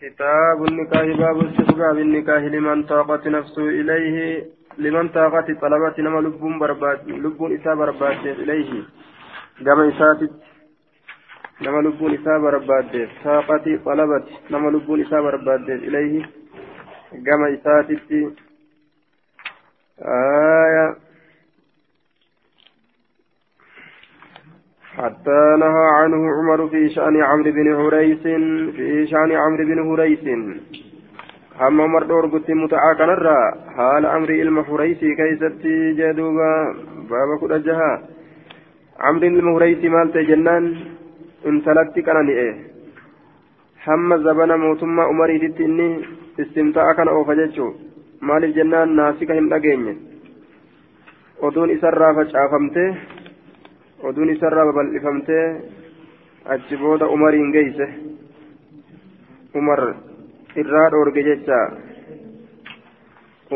كتاب النكاح باب استحباب النكاح لمن طاقت نفسه إليه لمن طاقت طلبت نما لب برباد لب إساء برباد إليه. كما إساتت نما لب إساء برباد طاقت طلبت نما لب إساء برباد إليه. كما إساتت آية حتى نهى عنه عمر في شأن عمرو بن هريس في شأن عمرو بن هريس. هم عمر دور قلت متعا كنرى حال عمرو إلم هريس كيستي جدوبا بابا كل جها عمرو إلم هريس مالت جنان انتلت كنني إيه هم زبنا موتما عمري تتني استمتاع كان أوفجتشو مال الجنان ناسك هم لقيني oduun isarraa facaafamte oduun isarraa babal'ifamtee achi booda umariin geeyse umar irraa dhoorge jecha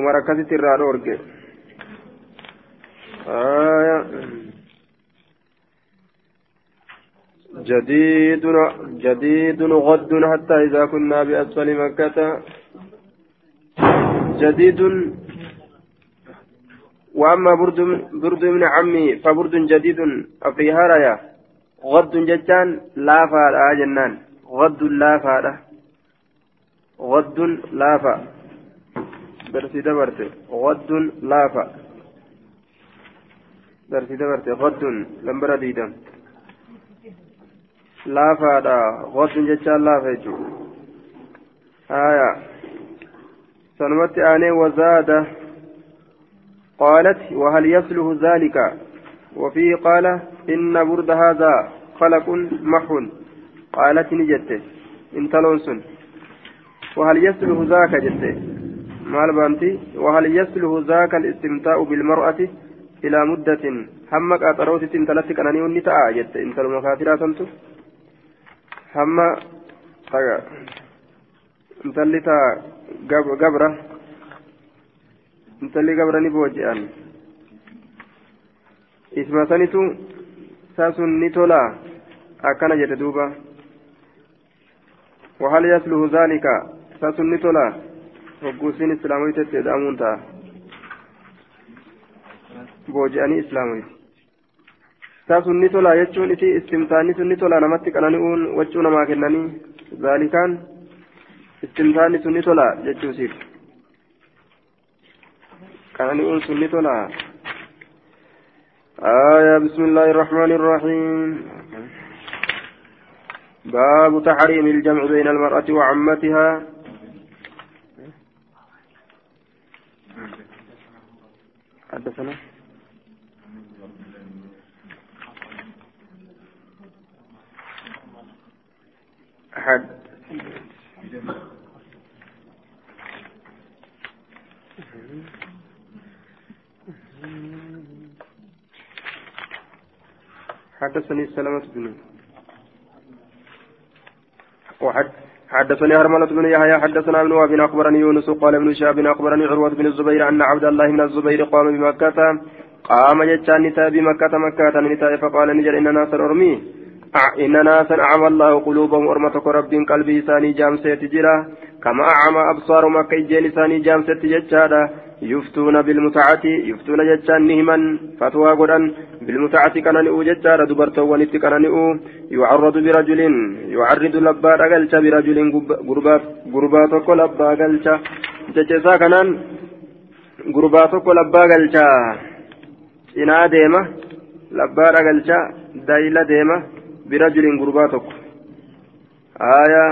umar akkasitti irraa dhoorge جديد جديد غد حتى إذا كنا بأسفل مكة جديد وأما برد برد من عمي فبرد جديد في هرايا. غد جتان لا فارا جنان. غد لا فارا غد لا فا. درسي دبرت غد لا فا. درسي دبرت غد لمبر ديدم. لا فارا غد جتان لا فيجو. آية. سنمت آني وزاده قالت وهل يصلح ذلك؟ وفيه قال إن برد هذا خلق محو قالت نجت انت لونسون وهل يصلح ذاك؟ جت مال بانتي وهل يصلح ذاك الاستمتاع بالمرأة إلى مدة؟ همك أتروت تنتلتك أنني ونتا جت انت المكاترة تنتو هم انتلتا قبرة intalli gabrani booji'an isma sanitu saasun ni tola akkana jedhe duuba. وهل يصلح ذلك ساسن تولا وقوسين إسلامي تتدامون تا بوجاني إسلامي ساسن تولا يجون إتي استمتاني سن تولا نمت كنانيون وجون ما كناني ذلكان استمتاني سن تولا يجوسيف كان أنسل تولا آية بسم الله الرحمن الرحيم. باب تحريم الجمع بين المرأة وعمتها. حدثنا؟ حد. حدثني سلامة بن وحد حدثني هرملة بن يحيى حدثنا ابن وهب أخبرني يونس قال ابن شهاب أخبرني عروة بن الزبير أن عبد الله بن الزبير قام بمكة قام جتان نساء بمكة مكة نساء فقال نجر إن ناس أرمي. إن ناسا أعمى الله قلوبهم أرمتك رب قلبي ثاني جامسة تجرى كما أعمى أبصار مكة جين ثاني جامسة تجرى يفتون بالمتعة يفتون جتان نهما. فتوى قرآن بالمتعة كان نئو جتار دبرتو ونت كان نئو يعرض برجل يعرض لبا رجلت برجل قربات قرباتك لبا قلت جتسا كانان قرباتك لبا قلت إنا ديمة لبا رجلت دايلة ديمة birajulin gurbaa tokko. Haaya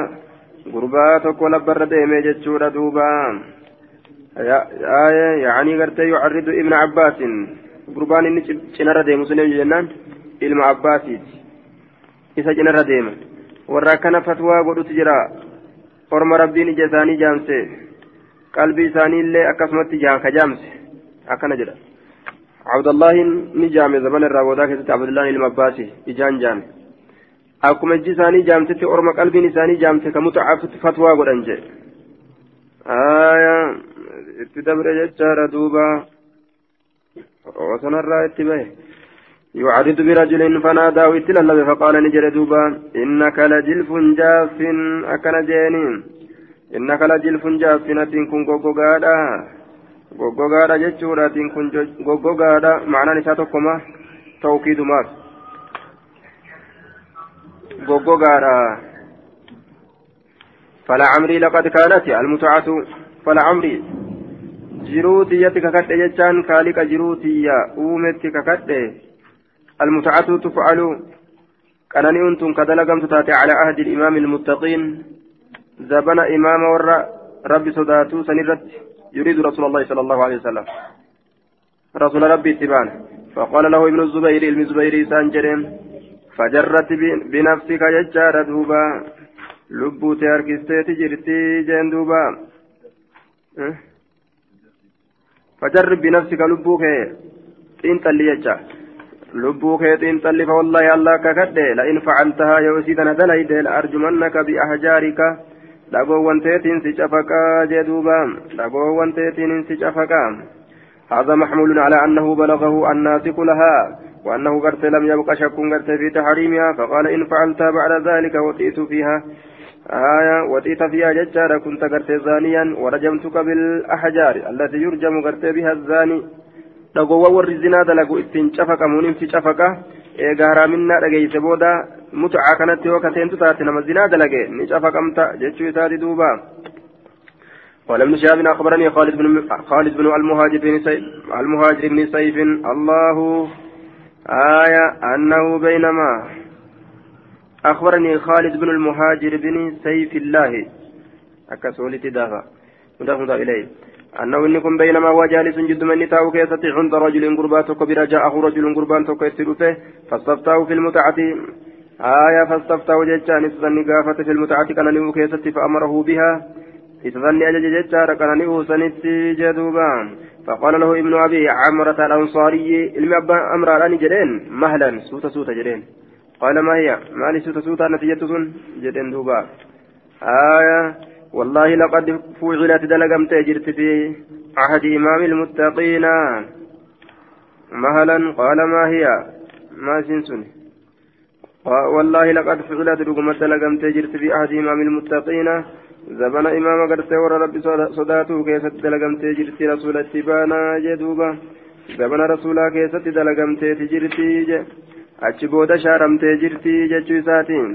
gurbaa tokko labbarra deemee jechuudha duuba. Haaya yaanii gartee yucarridu ibna abbaasin. Gurbaan inni cinarra deemu sun eenyu jennaan? Ilma abbaasiiti. Isa cinarra deema. Warra akkana fatwaa godhutu jira. Orma rabbiin ija isaanii jaamse. Qalbii isaanii illee akkasumatti ka jaamse. Akkana jedha. Abdallahin ni jaame zaman irraa boodaa keessatti ilma abbaasi ijaan jaame. Akkuma iji isaanii jaamsetti orma qalbiin isaanii jaamse ka mutacaafatti fatwaa godhan jedhe itti dabre jechaadha duuba وسنرى اتباه يعرض برجل فناداه اتلالب فقال نجر دوبا إنك لجلف جاف أكن جينين innaka lajilfun jaaffinatiin kun goggogaadha goggogaadha jechuudhaatiin kun goggogaadha ma'anaan isaa tokkoma tawkiidumaaf goggogaadha فلعمري لقد كانت المتعة فلعمري جروتي يتككت جتان كالك جروتي أومت ككت المتعة تفعل كانني أنتم كدلقمت تاتي على عهد الإمام المتقين زبن إمام ور ربي صداتو سنرت يريد رسول الله صلى الله عليه وسلم رسول ربي اتبان فقال له ابن الزبير ابن الزبير سانجرين فجرت بنفسك يجار دوبا لبوتي أركستي جرتي جين دوبا فجرب بنفسك لبوك انت اللي يجار wallahi allah kakadhe la'in facaltahaa yoo isii tana dalayde la'arjumannaka biahjaarika dhagoowwan teetiin si cafaqaa jee duuba dhagoowwan teetiin si cafaqaa هذا محمول على أنه بلغه الناسك لها وأنه قرت لم يبق شك قرت في تحريمها فقال إن فعلتها بعد ذلك وطئت فيها. آية وطئت فيها ججارة كنت قرت زانيا ورجمتك بالأحجار التي يرجم قرت بها الزاني. dhagoowwan warri zinaa dalagu ittiin cafaqamuun imti cafaqa eega haraaminaa dhageeyse booda mutucaa kanatti yoo kateentu taate nama zinaa dalage ni cafaqamta jechuu قال ابن شهاب أخبرني خالد بن خالد بن المهاجر بن سيف المهاجر بن سيف. الله آية أنه بينما أخبرني خالد بن المهاجر بن سيف الله. أكسولتي دافع مضاف إليه. أنه إنكم بينما هو جالس جد من نتاو كيستي عند رجل قرباتك بلا جاءه رجل قربان تكيستي فاستفتاه في المتعة. آية فاستفتاه جتان إستني قافة في المتعة. كان نيو فأمره بها. إستني أجج جتان كان نيو سنتي جدوبا فقال له ابن أبي عمرة الأنصاري علم أبا أمر الآن جرين مهلا سوتا سوتا جرين قال ما هي؟ ما لي سوتا سوتا نتيجة جرين دوبا. آية والله لقد فعلت دلقمت جرت في عهد إمام المتقين. مهلا قال ما هي؟ ما سنسني والله لقد فعلت رقمت دلقمت جرت في عهد إمام المتقين. زبن إمام قرت ور ربي صداته كيست دلقمت جرت رسول اتبانا جدوبا زبن رسولا كيست دلقمت جرتي achi booda shaaramtee jirti jechuu isaatiin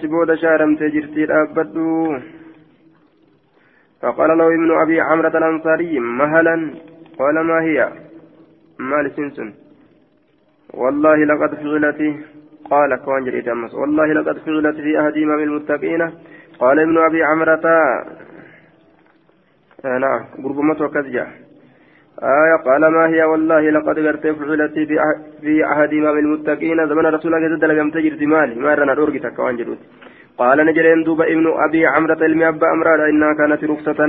جبودة شارمت جرتي أبدو فقال له ابن أبي عمرة الأنصاري مهلا. قال ما هي؟ مال سنسن. والله لقد فعلت. قال كوان جريت أمس والله لقد فعلت في أهدي إمام المتقين. قال ابن أبي عمرة. آه نعم. قرب متوى كذجة. آية قال ما هي؟ والله لقد قرت فعلت في عهد إمام المتقين. زمن رسول الله صلى الله عليه وسلم مالي. ما رنا دورك تكوان جلوت قال نجرين دوب ابن أبي عمرة المي أبا أمرا إنها كانت رخصة.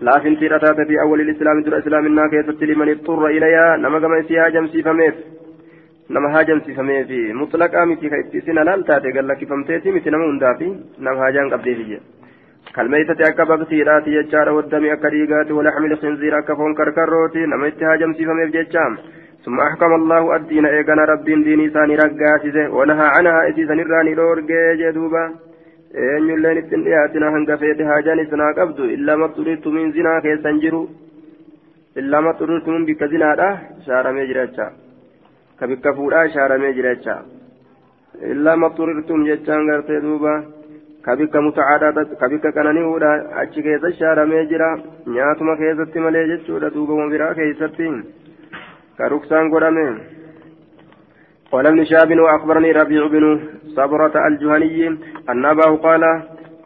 لا انترتات في أول الإسلام. در إسلام إنها كيست لمن اضطر إليها. نما كما يسيها جمسي فميت نما هاجم سيفمي في مطلق آمتي كإتسين لالتاتي قال لك فمتيتي متي نما هندافي نما هاجان قبدي فيه كالميتة أكا بغسيرات يجار والدم أكا ريقات ولحم الخنزير أكا فون كركروتي نما اتهاجم سيفمي بججام ثم أحكم الله الدين إيقنا رب ديني ساني رقاسسه ونهى عنها إتي سنراني لورجي جدوبا أن يلين التنياتنا هنگا فيت هاجان سنا قبض إلا ما اضطررت من زنا كيسان جرو إلا ما اضطررت من بك زنا شارمي جراجا كبك فورا شارمي جراجا إلا ما اضطررتم جتان غرتي دوبا kabikka mutacaadhaa kabikka qanani'uudha achi keessa shaaramee jira. Nyaatuma keessatti malee jechuudha duubama biraa keessatti. Ka ruksaan godhame. قال ابن شهاب واخبرني ربيع بن صبرة الجهني ان اباه قال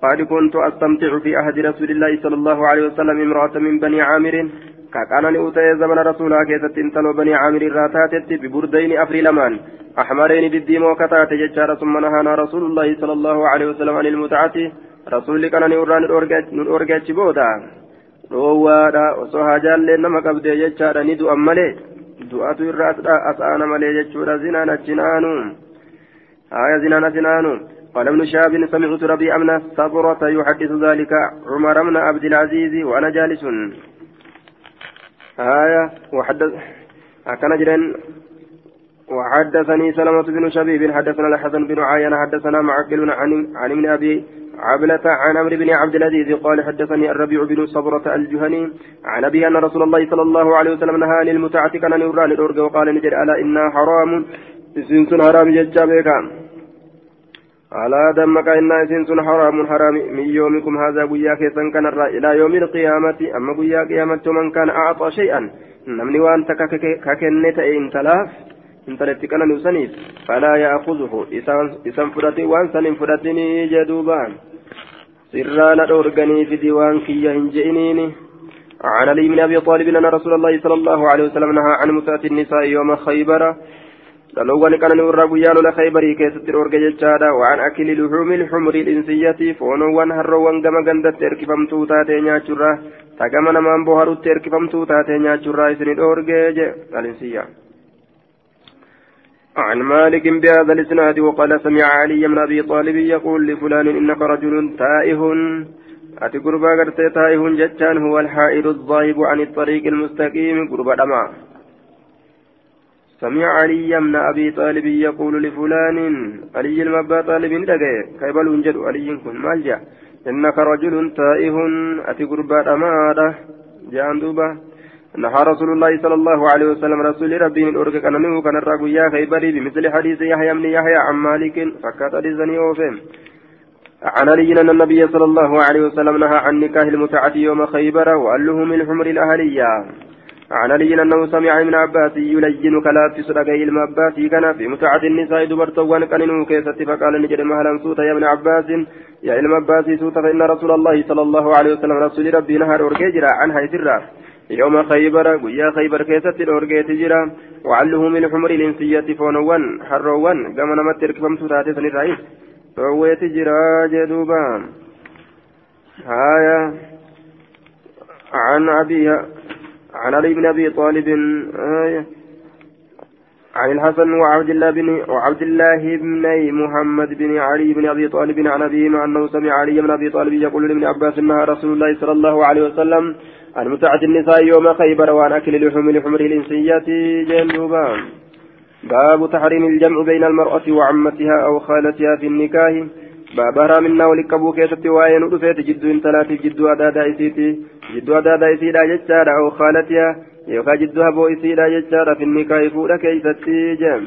قد كنت استمتع في عهد رسول الله صلى الله عليه وسلم امرأة من بني عامر كأنني أوتي زمن رسولا كيست انتلو بني عامر راتاتت ببردين أفري لمان أحمرين بالديمو كتات ججار ثم نهانا رسول الله صلى الله عليه وسلم عن المتعة رسول كان نوران نورجات بودا رووادا وصوها جال نما قبدي ججار ندو أمالي du'atu irraa as'aana malee jechuudha zinaan achinaanu آية زنان زنان قال ابن شهاب سمعت ربيع بن صبرة يحدث ذلك عمر بن عبد العزيز وأنا جالس آية وحدث كان جرين وحدثني سلمة بن شبيب حدثنا الحسن بن عيان حدثنا معقل عن عن ابن أبي عبلة عن عمرو بن عبد العزيز قال حدثني الربيع بن صبرة الجهني عن أبي أن رسول الله صلى الله عليه وسلم نهى كان نوران الأرجى وقال نجر ألا إنها حرام؟ سنسن حرام ججابك على دمك إن سنسن حرام حرام من يومكم هذا قيا كيسن كان إلى يوم القيامة أما قيا قيامة من كان أعطى شيئا نمني وأنت ككنت إن تلاف nusaniif falaa yaakuzuhu isan fudhate waan san hin fudhatinii jedhuubaan sirraana dhoorganii fidi waan kiyya hin je'iniini. عن علي بن ابي طالب ان رسول الله صلى الله عليه وسلم نهى عن متاة النساء يوم خيبر لو كان نور غيان لخيبر كيست اورج جچادا وعن اكل لحوم الحمر الانسيه فونو وان هرو وان غما غندت اركفم توتاتي نياچورا تاغما نمان بوهرو تركفم توتاتي نياچورا اسن اورج الانسيه عن مالك بهذا الاسناد وقال سمع علي بن ابي طالب يقول لفلان انك رجل تائه اتي قربا قرت تائه جتان هو الحائر الظاهب عن الطريق المستقيم قربا دما سمع علي بن أبي طالب يقول لفلان علي المبا طالب دغه كيبل جد علي كن مالجا إنك رجل تائه أتي قربا دما جان دوبا رسول الله صلى الله عليه وسلم رسول ربي من أورك كان نمو كان يا خيبري بمثل حديث يحيى بن يحيى عن مالك فكات حديثني وفهم عن علي أن النبي صلى الله عليه وسلم نهى عن نكاح المتعة يوم خيبر وأله من الحمر الأهلية. عن علي أنه سمع من عباس يلين كلاب في صدقه المعباس كان في متعة النساء دبرتوان كان كيست فقال نجد مهلا سوتا يا ابن عباس؟ يا علم عباس سوتا فإن رسول الله صلى الله عليه وسلم رسول ربي نهى أورجيجرا عن هيسرا يوم خيبر قيا خيبر كيست الأورجيت جرا وعله من حمر الإنسية فونوان حروان كما نمت ركبم سوتاتي سن الرئيس رويت جرا جدوبا. هايا. عن أبيها عن علي بن أبي طالب آية عن الحسن وعبد الله بن وعبد الله بن محمد بن علي بن أبي طالب عن أبيه إنه سمع علي بن أبي طالب يقول لابن عباس انها رسول الله صلى الله عليه وسلم عن متعة النساء يوم خيبر وعن أكل لحوم لحمر الإنسية جندوبا. باب تحريم الجمع بين المرأة وعمتها أو خالتها في النكاح. باب هرامنا ولقبو كيست وين رفيت جدو انتلاتي جدو أدادا إسيتي. أدادا إسيدا جتشارا أو خالتها يوكا جدو هبو إسيدا جتشارا في النكاح فودا كيستي جم.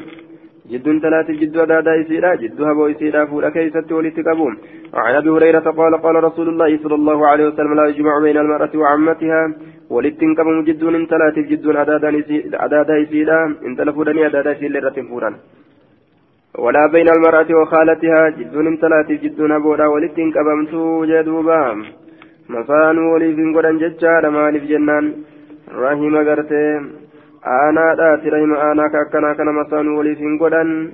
جد ثلاث جد أدادا إسيرا جد هبو إسيرا فولا كيست ولتقبون وعن أبي هريرة قال قال رسول الله صلى الله عليه وسلم لا يجمع بين المرأة وعمتها. ولتنقبون جد ثلاث جد أدادا إسيرا إن تلفوني أدادا إسيرا فورا. ولا بين المرأة وخالتها جد ثلاث جد نبورا ولتنقبمت جدوبا مفانو وليفين قدن ججار مالف جنان رحم قرتين aanaadhaati rahima aanaa ka akkanaa kana masaanuu waliif hin godhan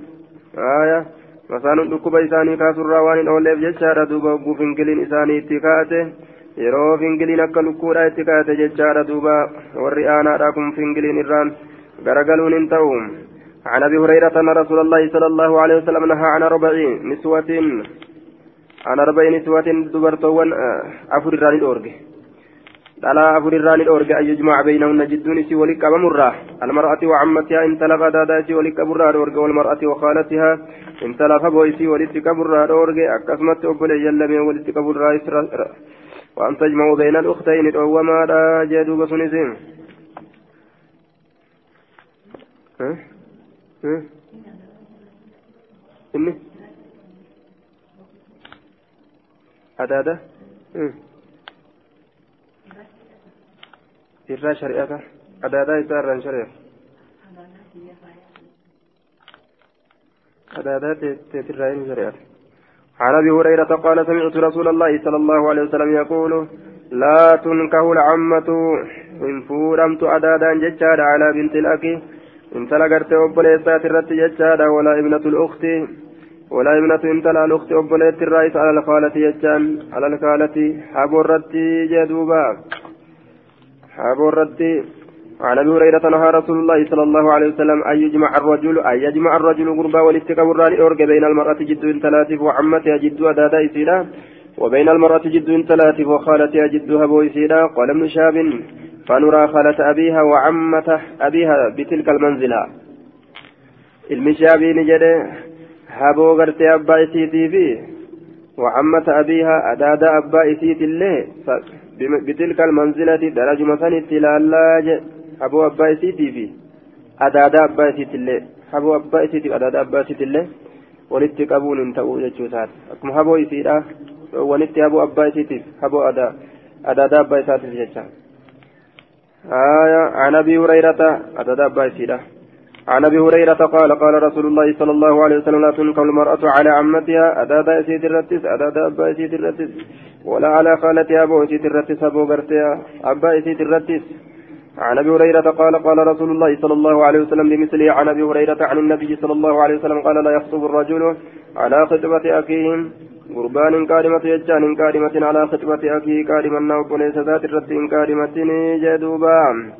aya masaanuun dhukkuba isaanii kaasurraa waan hin oolleef jechaadha duuba hogguu fingiliin isaanii itti kaa'ate yeroo fingiliin akka lukkuudha itti kaa'ate jechaadha duuba warri aanaadha kun fingiliin irraan garagaluun hin ta'u عن ابي هريره ان رسول الله صلى الله عليه وسلم نهى عن أربع نسوة عن أربع نسوة دبرتوان افر الراني الاورجي dhalaa afurirraan dhoorge an yujmaca beynahunna jidduun isii wali qabamurraa almar'ati wacamatihaa intala fadaadaa isii wali qaburraa dhoorge walmar'ati wakaalatihaa intala faboo isii walitti qaburraa dhoorge akkasumatti obboleeyyan lameen walitti qaburraa isra beyna alukhtayni dhoowwamaadha jee duuba sunis inni adaada irraa shari'ata adaadaa isaa irraan shari'a adaadaa teetirraa inni shari'ata عن أبي هريرة قال سمعت رسول الله صلى الله عليه وسلم يقول لا تنكه العمة. إن فورمت ادادا ججادا على بنت الاخ إن تلقرت obboleessaati irratti jechaadha ولا ابنة الأخت. ولا ابنة انت لا الاخت obboleetti الرئيس على الخالة ججان على الخالة حبو الرتي جدوبا. أبو الردي عن أبي هريرة نهى رسول الله صلى الله عليه وسلم أن يجمع الرجل أن يجمع الرجل قربا والاستقبران أورج بين المرأة جد ثلاث وعمتها جد أدادا إسيلا وبين المرأة جد ثلاث وخالتها جدها بويسيلا قال ابن شاب فنرى خالة أبيها وعمته أبيها بتلك المنزلة. المشابين جده هبو غرتي أبا إسيتي فيه وعمة أبيها أداد أبا إسيت الله بتلك المنزلة درج مثلا تلالاج أبو أبا إسيتي في أداد أبا إسيت الله أبو أبا إسيتي أداد أبا إسيت الله walitti qabuun hin ta'u jechuusaati akkuma haboo isiidha walitti haboo abbaa isiitiif haboo adaadaa abbaa isaatiif jecha عن أبي هريرة اتدى بايسيدا عن أبي هريرة قال قال رسول الله صلى الله عليه وسلم لا تنكر المرأة على عمتها ادادا اسيد الرتس ادادا أبا اسيد الرتس ولا على خالتها أبو اسيد الرتس أبو برتها أبا اسيد الرتس. عن أبي هريرة قال قال رسول الله صلى الله عليه وسلم بمثله عن أبي هريرة عن النبي صلى الله عليه وسلم قال لا يخطب الرجل على خطبة أخيه قربان كارمة يجان كارمة على خطبة أخيه كارما نوب ليس ذات الرد كارمة جدوبا.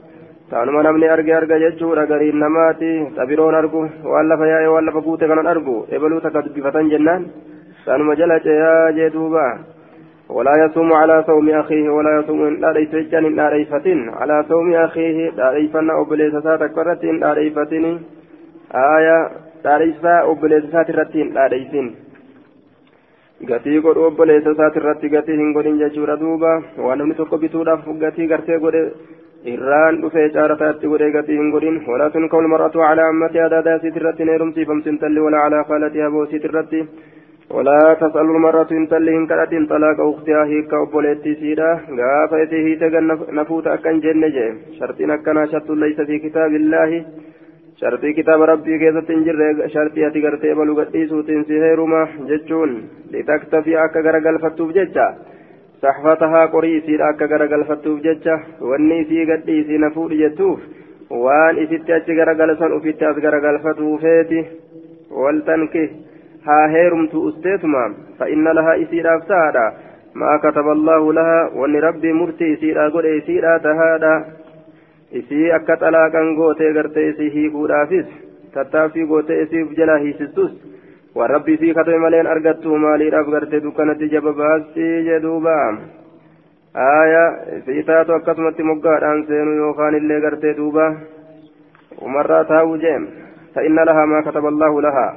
Taanuma namni arge arga jechuudha gariin namaati xabiroon argu waan lafa yaa'e waan lafa guute kanan argu ebaluu takka dubbifatan jennaan taanuma jala ceeyaa jee duuba ولا يصوم على صوم أخيه ولا يصوم إن ليس إن لاريفتين على صوم أخيه لاريفن أبليس ساتك فرتين لاريفتين آية لاريفا أبليس ساترتين لاريفين gatii godhu obboleessa isaati irratti gatii hin godhin jechuudha duuba waan namni tokko bituudhaaf gatii gartee godhe irraan dhufee caarataatti godhee gatii hin godhin walaa tunkaa'u mar'atu calaa ammati adaadaa isiit irratti hin heerumsiifamtu intalli walaa calaa khaalati haboo isiit irratti ولا تسأل المرأة إن تلهن كرة طلاق أختها هيك أبوليتي سيدا غافة هيتك نفوت أكن جنة شرطنا كنا شرط ليس في كتاب الله kitaaba rabbii keessatti hin jirre shartii ati gartee balu gadhiisuutiin si heeruma jechuun litaktafi akka garagalfattuuf jecha saxfatahaa qorii isiidha akka garagalfattuuf jecha wanni isii gadhiisii na fuudhi jettuuf waan isitti achi garagalsan ufitti as garagalfatuufeeti waltanki haa heerumtu usteetuma fa'inna lahaa isiidhaaf tahaadha. Maa kataba allaahu lahaa wanni rabbii murtii isiidha godhe isiidha tahaadha. Isii akka xalaaqan gootee gartee isii hiikuudhaafis tattaaffii gootee isiif jalaa hiisistus waan rabbi isii katabe maleen argattu maaliidhaaf gartee dukkanatti jaba baastii jedhuuba aaya isii taatu akkasumatti moggaadhaan seenu yookaan illee gartee duuba umarraa taa'uu jee فإن لها ما كتب الله لها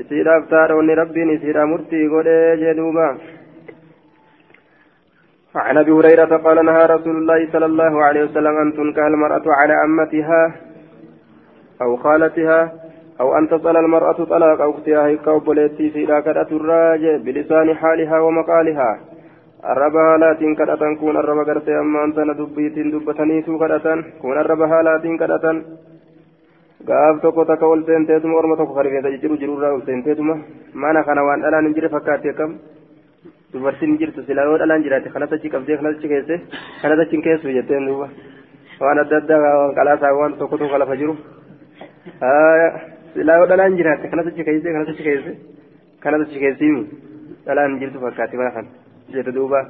isiidhaaf taadha wanni rabbiin isiidha murtii godhee jedhuuba عن ابي هريره قال نهى رسول الله صلى الله عليه وسلم ان تنكح المراه على امتها أو خالتها أو ان تصل المراه طلاق اختها هيك وبليتي في ذاك الراجع بلسان حالها ومقالها الربها لا تنكدة كون الرب قرتي أما أنت ندبيت دبتني تو كدة كون الربها لا ol seenteetuma orma tokko harifeensa jiru jirurraa ol seenteetuma mana kana waan dhalaan hin jire fakkaate akkam dubartiin hin jirtu silaa yoo dhalaan jiraate kanas achi qabdee kanas achi keesse kanas achi hin keessu jetteen duuba waan adda addaa waan qalaasaa waan tokko tokko lafa jiru silaa yoo dhalaan jiraate kanas achi keesse kanas achi keesse kanas achi keessimi dhalaan jirtu fakkaate mana kana jette duuba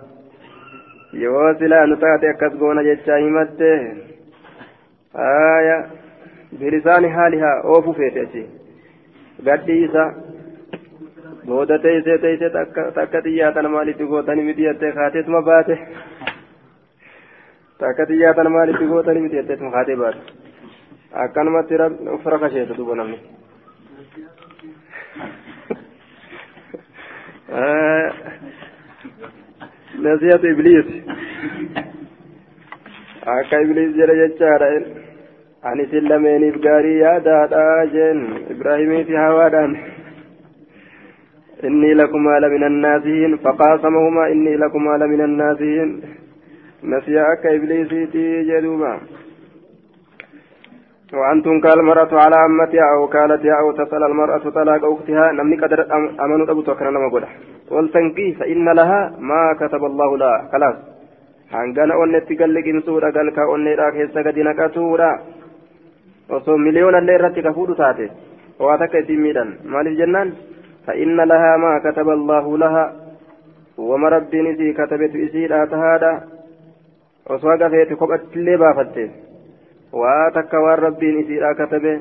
yoo silaa nu taate akkas goona jechaa himatte aayaa. بلسان حالها أوفو فيتي gadhiisa booda teessee teessee takka xiyyaatan maalitti gootanii miti jettee kaateetuma baate takka xiyyaatan maalitti gootanii jetteetuma kaatee baate akkanumatti fira kasheessa duba namni. Eh, Nasiyatu ibliis. Akka ibliis jedha jechaadha. Ani isin lameeniif gaarii yaadaadha jeen. Ibraahimiifi hawaadhaan inni lakumaa lamina annaasihiin faqaasamahuma inni lakumaa lamina annaasihiin nasiya akka ibliisiitii jedhuuba. وأن تنكى المرأة على أمتها أو كالتها أو تسأل المرأة طلاق أختها. نمني قدر أمنوا أبو تكرنا لما قوله. والتنكي فإن لها ما كتب الله لها خلاص. onnetti galliqinsuudha galka onneedhaa keessa gadi naqatuudha osoo miliyoonallee irratti ka fuudhu taate waa takka isin miidhan maaliif jennaan فإن لها ما كتب الله لها. وما ربي نسي كتبت إسيرا تهادا وصواغ فيت كبت اللي بافته واتك وان ربي نسيرا كتبه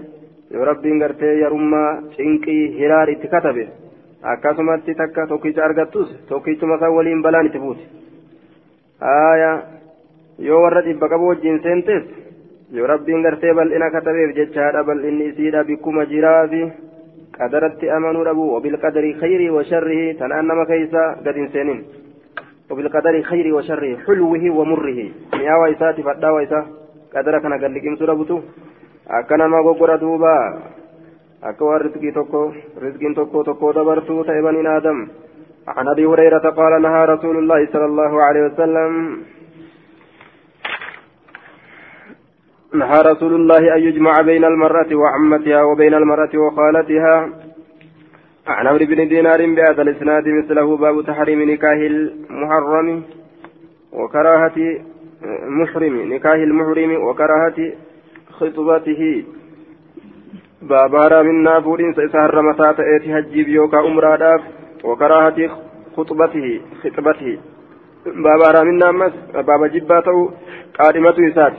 yoo rabbiin gartee yarummaa cinqii hiraar itti katabe akkasumatti takka tokkicha argattus tokkichuma san waliin balaan itti buuti haaya yoo warra dhibba qabu wajjiin seentees yoo rabbiin gartee bal'ina katabeef jechaadha bal'inni isiidha bikkuma jiraafi قدرت أمنوا ربو وبالقدر خيره وشره تنأنما كيسا قد سنين وبالقدر خيره وشره حلوة ومره مياه ويساتي فدا ويسا قدر كان قد لكم سربتو أكنا ما قبر دوبا أكوى رزقي توكو رزق توكو توكو دبرتو تيبني آدم عن أبي هريرة قال نهى رسول الله صلى الله عليه وسلم نهى رسول الله أن يجمع بين المرأة وعمتها وبين المرأة وخالتها عن عمرو بن دينار بهذا الإسناد مثله باب تحريم نكاه المحرم وكراهة محرم نكاه المحرم وكراهة خطبته باب من نافور سيسهر متى تأتي هجيب يوكا أمراداف وكراهة خطبته خطبته باب من نامس باب جباته قادمة إسات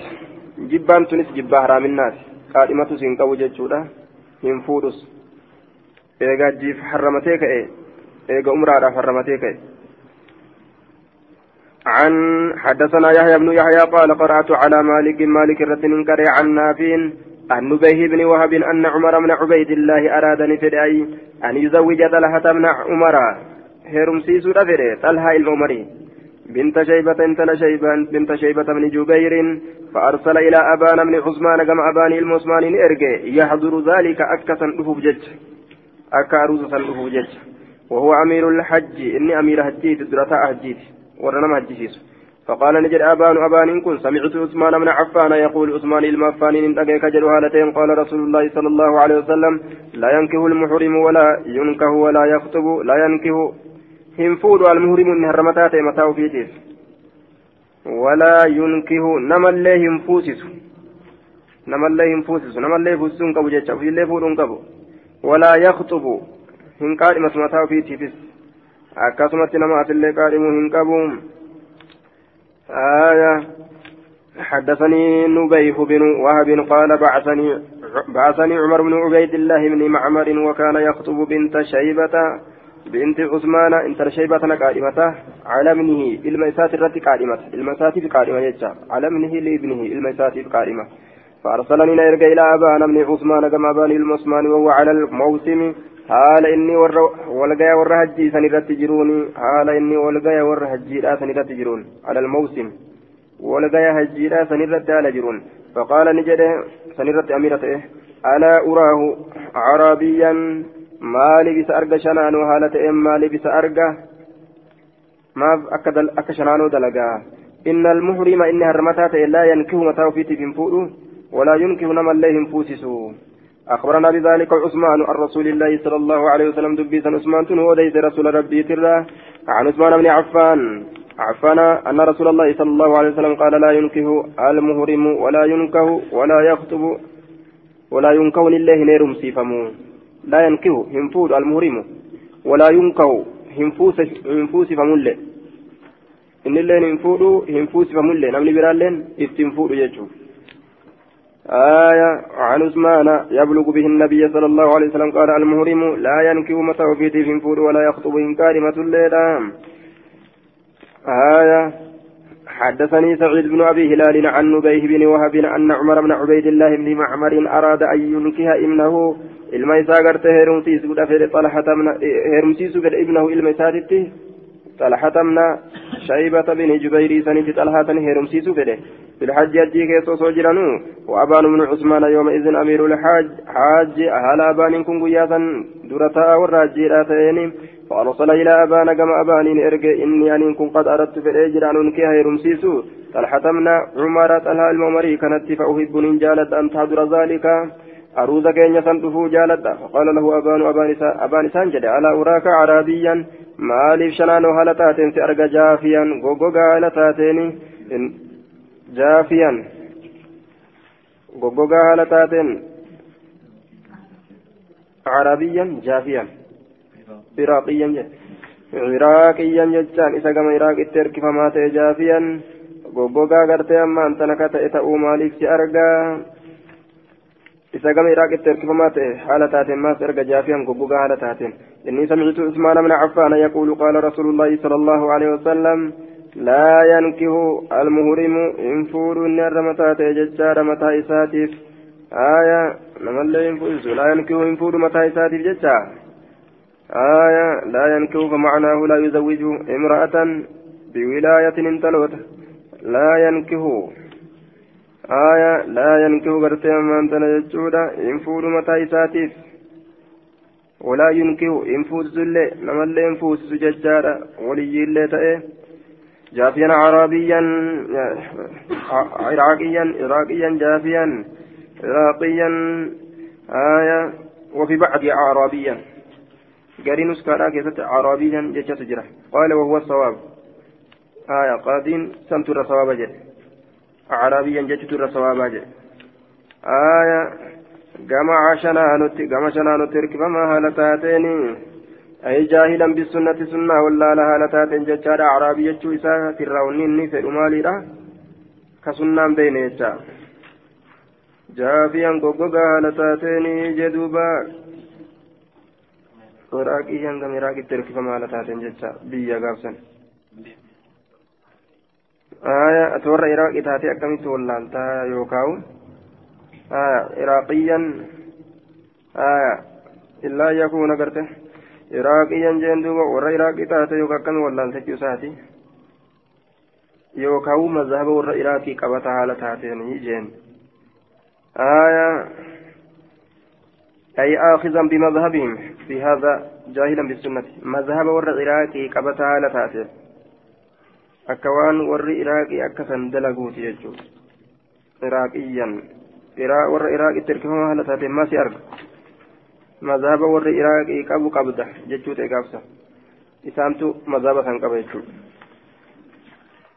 jibbaan tunis jibbaa haraaminaati qaadhimatu siin qabu jechuudha hin fuudhus eegaa jiif harramatee ka'e eega umraadhaaf harramatee ka'e عن حدثنا يحيى بن يحيى قال قرأت على مالك مالك الرتن كري عن نافين عن نبيه بن وهب أن عمر بن عبيد الله أراد نفدأي أن يزوج طلحة بن عمر. هرم سيسو طلحة العمري بنت شيبة انتل شيبان بنت شيبة بن جبير. فأرسل إلى أبان بن عثمان كما أبان المعثمان إرجع يحضر ذلك أكسا أفوف جج أكا أروسا أفوف جج وهو أمير الحج. إني أمير حجيت درتا أحجيت. ورنم حجيس فقال نجد أبان أبان إن كن سمعت عثمان بن عفان يقول عثمان المعفان إن أجيك جل هالتين قال رسول الله صلى الله عليه وسلم لا ينكه المحرم ولا ينكه ولا يخطب لا ينكه almuhrimu inni harramataa ta'e mataa ofiitiif walaa yunkihu namallee hin fuusisu namallee hin fuusisu namallee fuusisuu hin qabu jecha ofiillee fuudhuu hin akkasumatti nama asillee qaadhimuu hin qabu. آية حدثني نبيح بن وهب قال بعثني بعثني عمر بن عبيد الله بن معمر وكان يخطب بنت شيبة بنت عثمان انت شيبة قائمته على ابنه الميسات الرت قائمة الميسات قائمة يجا على ابنه لابنه الميسات قائمة فأرسلني نرجع إلى أبان ابن عثمان كما أبان المعثمان وهو على الموسم حال إني ور ولقيا ور هجي سنرت جروني حال إني ولقيا ور هجي لا سنرت جرون على الموسم ولقيا هجي لا سنرت على جرون فقال نجد سنرت أميرته ألا أراه عربيا shanaanuu haala ta'een maali bisa arga maaf akka shanaanuu dalagaa inna almuhrima inni harmataa ta'e laa yankihu mataa ofiitiif hin fuudhu walaa yunkihu namallee hin fuusisu أخبرنا بذلك عثمان عن رسول الله صلى الله عليه وسلم دبيسا عثمان تنو وديس رسول ربي ترى. عن عثمان بن عفان. عفان أن رسول الله صلى الله عليه وسلم قال لا ينكه المهرم ولا ينكه ولا يخطب ولا ينكه لله نيرم سيفمو لا ينكه هنفود المهرم ولا ينكه هنفوس فمله. إن اللين هنفود هنفوس فمله. نمني برالين استنفود يجو. آية عن عثمان يبلغ به النبي صلى الله عليه وسلم قال المهرم لا ينكه متى وفيته هنفود ولا يخطب إنكارمة الليل. آية حدثني سعيد بن أبي هلال عن نبيه بن وهب أن عمر بن عبيد الله بن معمر أراد أن ينكح ابنه ilma isaa gartee heerumsiisuudha fedhe heerumsiisuu fedhe ibnahu ilma isaatitti xalhatamna shaybata bini jubeyrii sanitti xalhatan heerumsiisuu fedhe في الحج أجي كيسو سوجرانو وأبان بن عثمان يومئذ أمير الحاج حاج أهل أبان كن قياسا درتا والراجي راتين فأرسل إلى أبان كما أبان إرجع إني أن كن قد أردت في الأجر أن كيها يرمسيسو طلحتمنا عمر طلحة الممري كانت فأحب إن جالت أن تحضر ذلك. أروز كين سنتفو جالتا فقال له أبان أبان سانجد على أراك عربيا؟ Maaliif shanaanoo haala taateen si arga jaafiyan goggogaa haala taateen jaafiyan goggogaa haala taateen carabiyyan jaafiyan iraaqiyan iraaqiyan jechaan isa gama iraaqitti erkifamaa ta'e jaafiyan goggogaa gartee ammaan tana ka ta'e ta'uu maaliif si argaa isa gama iraaqitti erkifamaa ta'e haala taateen maas erga jaafiyan goggogaa haala taateen inni sami'tu usmaan bna affaan yaquulu qaala rasuulullaahi sala allahu aleyhi wasalam laa yankihu almuhrimu hin fuudhu inni harra mataa ta'e jechaadha mataa isaatiif aya نملي ينفوس لا ينكه ينفود متى إساتي جتا آية لا ينكه فمعناه لا يزوج امرأة بولاية انتلوت لا ينكه آية لا ينكه قرتي من تنججودا ينفود متى إساتيف ولا ينكه ينفوز ذل نملي ينفوس ججارا ولي اللي تأيه جافيا عربيا عراقيا عراقيا جافيا عراقيا آية وفي بعض عربيا قال نسكارا كيست عربيا جتشت قال وهو الصواب آية قادين سمتر صواب جل عربيا جتشتر صواب جل آية جمع شنانوتي جمع شنانوتي ركبما هالتاتيني. أي جاهلا بالسنة سنة ولا لها لتاتين جتشار عربي جتشو إساء تراونين فدو مالي كسنة بين يجا جافيا قوقوغا هالتاتين جدوبا. ورaaqiyyaan gama iraaqitti hirkifamaa haala taateen jecha biyya gaafsan ati warra iraaqii taatee akkamitti wallaaltaa yookaa'u iraaqiyyaan illaa yakuuna garte iraaqiyyaan jeen duuba warra iraaqii taate yookaan akkami wallaaltachuu isaati yookaan mazhaba warra iraaqii qabata haala taateenii jeen أي آخذا بمذهبهم في هذا جاهلا بالسنة مذهب ور العراقي قبتا haala taate akka waan warri iraaqii akkasan dalaguuti jechuudha iraaqiyyan warra iraaqitti hirkifama haala taate masi arga mazhaba warri iraaqii qabu qabda jechuuta egaabsa isaantu mazhaba san qaba jechuudha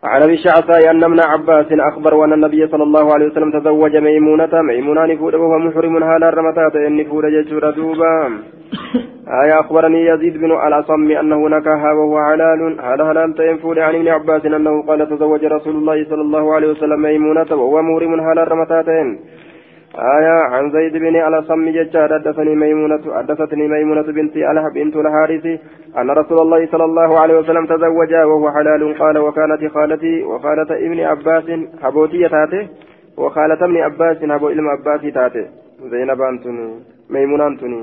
عن أبي الشعثاء أن ابن عباس أخبر ان النبي صلى الله عليه وسلم تزوج ميمونة ميمونه نفود وهو محرم هالا رمتات ان نفود ججور دوبا. آية أخبرني يزيد بن الأصم أنه نكاها وهو حلال هذا حلال تنفود عن ابن عباس أنه قال تزوج رسول الله صلى الله عليه وسلم ميمونة وهو محرم هالا رمتاتين آية عن زيد بن على صم ججار حدثني ميمونة حدثتني ميمونة بنت ألح بنت الحارث أن رسول الله صلى الله عليه وسلم تزوج وهو حلال قال وكانت خالتي وخالة ابن عباس حبوتية تاته وخالة ابن عباس حبو إلم عباس تاته زينب أنتني ميمونة أنتني.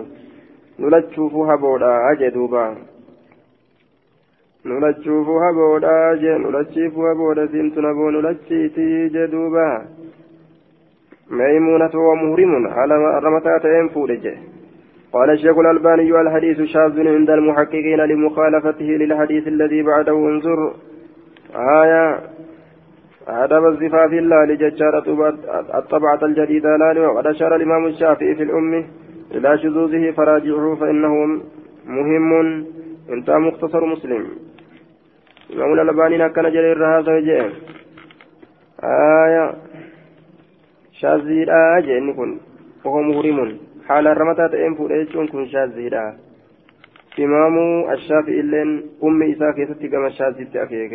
نلتشوف حبودا أجدوبا نلتشوف حبودا أجد نلتشيف حبودا سنتنا بو نلتشيتي جدوبا ميمونة ومهرم على رمتات ينفورج قال الشيخ الألباني الحديث شاذ عند المحققين لمخالفته للحديث الذي بعده انظر. آية. أدب الزفاف الله لججارة الطبعة الجديدة لا وقد أشار الإمام الشافعي في الأم إلى شذوذه فراجعه فإنه مهم. انتهى مختصر مسلم. إمام الألباني كان جرير هذا آية. Shaaziidha jeenni kun وهو مهرم حال الرمتات انفو ايجون كن شاذيدha إمام الشافعي اللين أم إساء كيستي كما شاذيت أكيك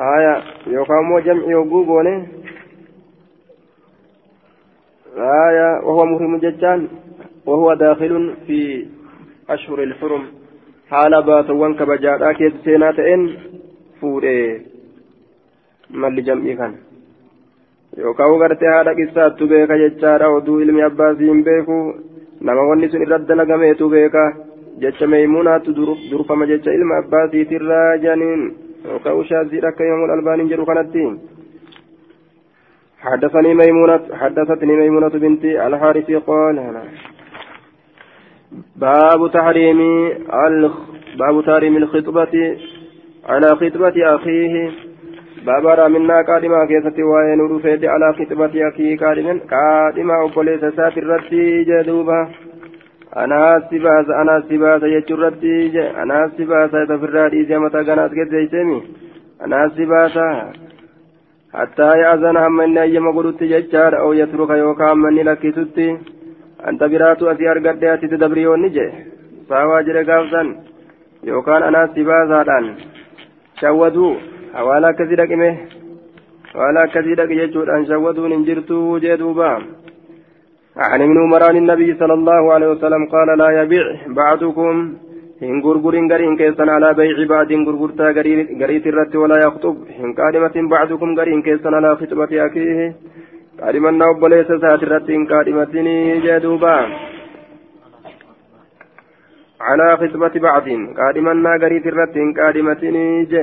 آية يقام جمع يوقوبون آية وهو مهرم ججان وهو داخل في أشهر الحرم حال باتوان كبجادا كيس سينات إن فوري مال جمعي كان yookaan gartee haadha qissaattu beeka jechaadha oduu ilmi abbaasii hin beeku nama wanni sun irratti dalagameetu beeka jecha meeymuunaattu durfama jecha ilma abbaasiitirraa janiin yookaan ushaaziidha akka imaamul albaaniin jedhu kanatti. حدثني ميمونة حدثتني ميمونة بنت الحارث قال باب تحريم باب تحريم الخطبة على خطبة أخيه بابا منا قادما كيستي وين رفيت على خطبة أخي قادما قادما وبوليس سات الرتي جدوبا أنا سباس أنا سباس يجر الرتي أنا سباس يتفرد إذا متى كانت كده يسمي أنا سباس حتى يأذن هم أيما قلت ججار أو يترك يوكا من لك ستي أنت براتو أتي أرقد أتي تدبري ونجي ساوا جرى قافزا يوكان أنا سباس هذا شودوا hawaala akkasii dhaqime hawaala akkasii dhaqe jechuudhaan shawwaduun hin jirtu jee duuba عن ابن عمر عن النبي صلى الله عليه وسلم قال لا يبيع بعضكم. هن غرغر غرين كيسن على بيع بعض غرغرتا غريت الرت ولا يخطب. هن قادمة بعضكم غرين كيسن على خطبة أخيه. qaadhimannaa obboleessa isaati irratti hin qaadhimatinii jee duuba على خطبة بعض قادمنا قريت الرتين قادمتني جي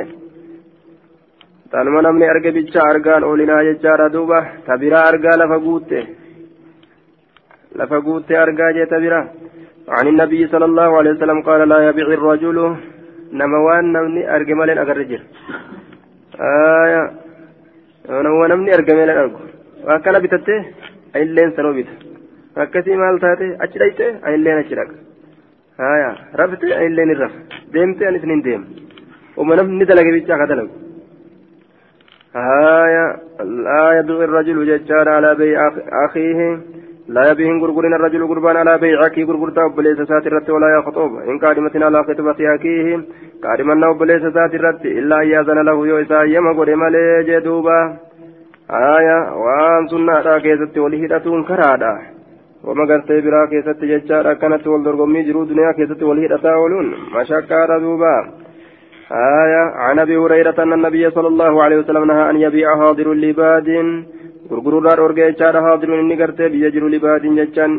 تنما نمني أرقى بيتشا أرقان أولنا ججارة دوبة تبرا أرقى لفقوته لفقوته أرقى جي تبرا عن النبي صلى الله عليه وسلم قال لا يبيع الرجل نموان نمني أرقى مالين أقرجر آية نموان نمني أرقى مالين أرقى وكان بتته أيلين سنو بيت maal taate? Achi dhayte ayilleen achi dhaqa. Haya rafte ayilleen irraf deemte anis nin deema uma namni dalage bichaa ka dalagu. Haya laa yabiu irrajulu jechaadha alaa beyi akiihi لا يبيهن غرغرين الرجل قربان على بيعك غرغرتا وبليس سات الرت ولا يخطب. إن قادمة على خطبة أخيه. قادما وبليس سات الرت. إلا يأذن له يوسا يما قد مالي جدوبا. آية. وان سنة كيست ولهدتون كرادا. وما قرتي برا كيست ججارا كانت والدرغمي جرو دنيا كيست ولهدتا ولون. مشاكا دوبا. آية عن أبي هريرة أن النبي صلى الله عليه وسلم نهى أن يبيع حاضر لباد gurgururraa dhoorge jechaadha haadiruun inni gartee biyya jiru libaadiin jechaan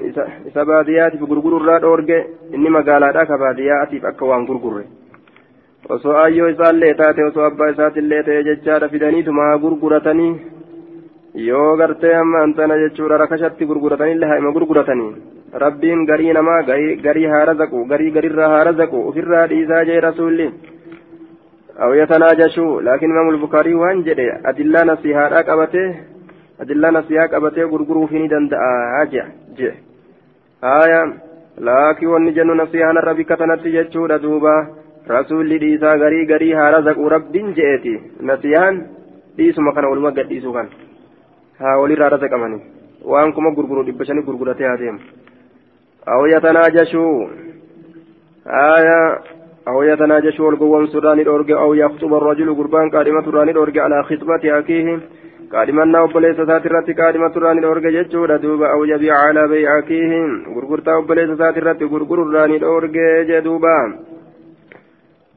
isa baadiyyaatiif gurgururraa dhoorge inni magaalaadha ka baadiyyaatiif akka waan gurgurre osoo ayyoo isaallee taate osoo abbaa isaatillee ta'e jechaadha fidaniituma gurguratanii yoo gartee ammaan tana jechuudha rakashatti gurguratanillee haima gurguratanii rabbiin garii namaa garii haara zaqu garii garirraa haara zaqu ofirraa dhiisaa jee rasuulli أو يتناجشوا. لكن إمام البخاري وان جدي أدلة نصيحة قبته أدلة نصيحة قبته غرغروا فيني دنداء هاجع جه. آية. لكن وان جنو نصيحة ربي كتنت جتشو دوبا. رسول ديسا غري غري هارزق رب جئتي نصيحة ديسو مكان ولما قد ديسو كان. haa walirraa razaqamanii waan kuma gurguru dhibba shanii gurguratee haa deemu aw yatanaajashuu aya aw yatanaajashuu ol gowwomsurraa ni dhoorge aw yaktuba arrajulu gurbaan qaadhimaturraa ni dhoorge alaa khitbati akiihi qaadhimannaa obboleessa isaati irratti qaadhimaturraa ni dhoorge jechuudha duuba aw yabiica alaa beyi akiihi gurgurtaa obboleessa isaati irratti gurgururraa ni dhoorge jee duuba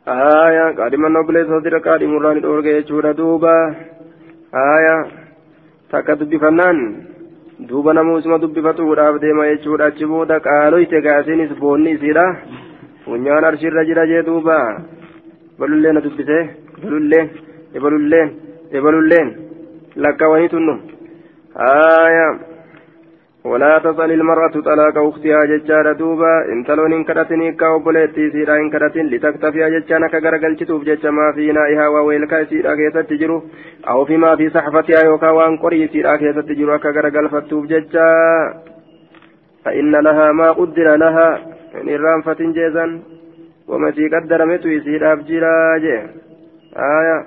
aya qaadhimannaa obboleessa isaati irra qaadhimurraa ni dhoorge jechuudha duuba duuba namuusuma dubbifatuudhaaf deema jechuudha achi booda qaaloyte gaasiinis boonni isiidha funyaan arshiirra jira jee duuba. Ebalullee na dubbise. Ebalulleen ebalulleen ebalulleen lakkawanii tunnu. Haaya. ولا تسأل المرأة طلاق أختها ججارة دوبا إن تلون إن كرتني كأوبليتي سيرا إن كرتن لتكتفي ججانا كغرقل تتوب جج ما في نائها وويلكا سيرا كيسة تجرو أو فيما في صحفتها يوكا وان قري سيرا كيسة تجرو كغرقل فتوب ججا فإن لها ما إن الرام فتنجيزا وما في قدر متو سيرا بجراج آية.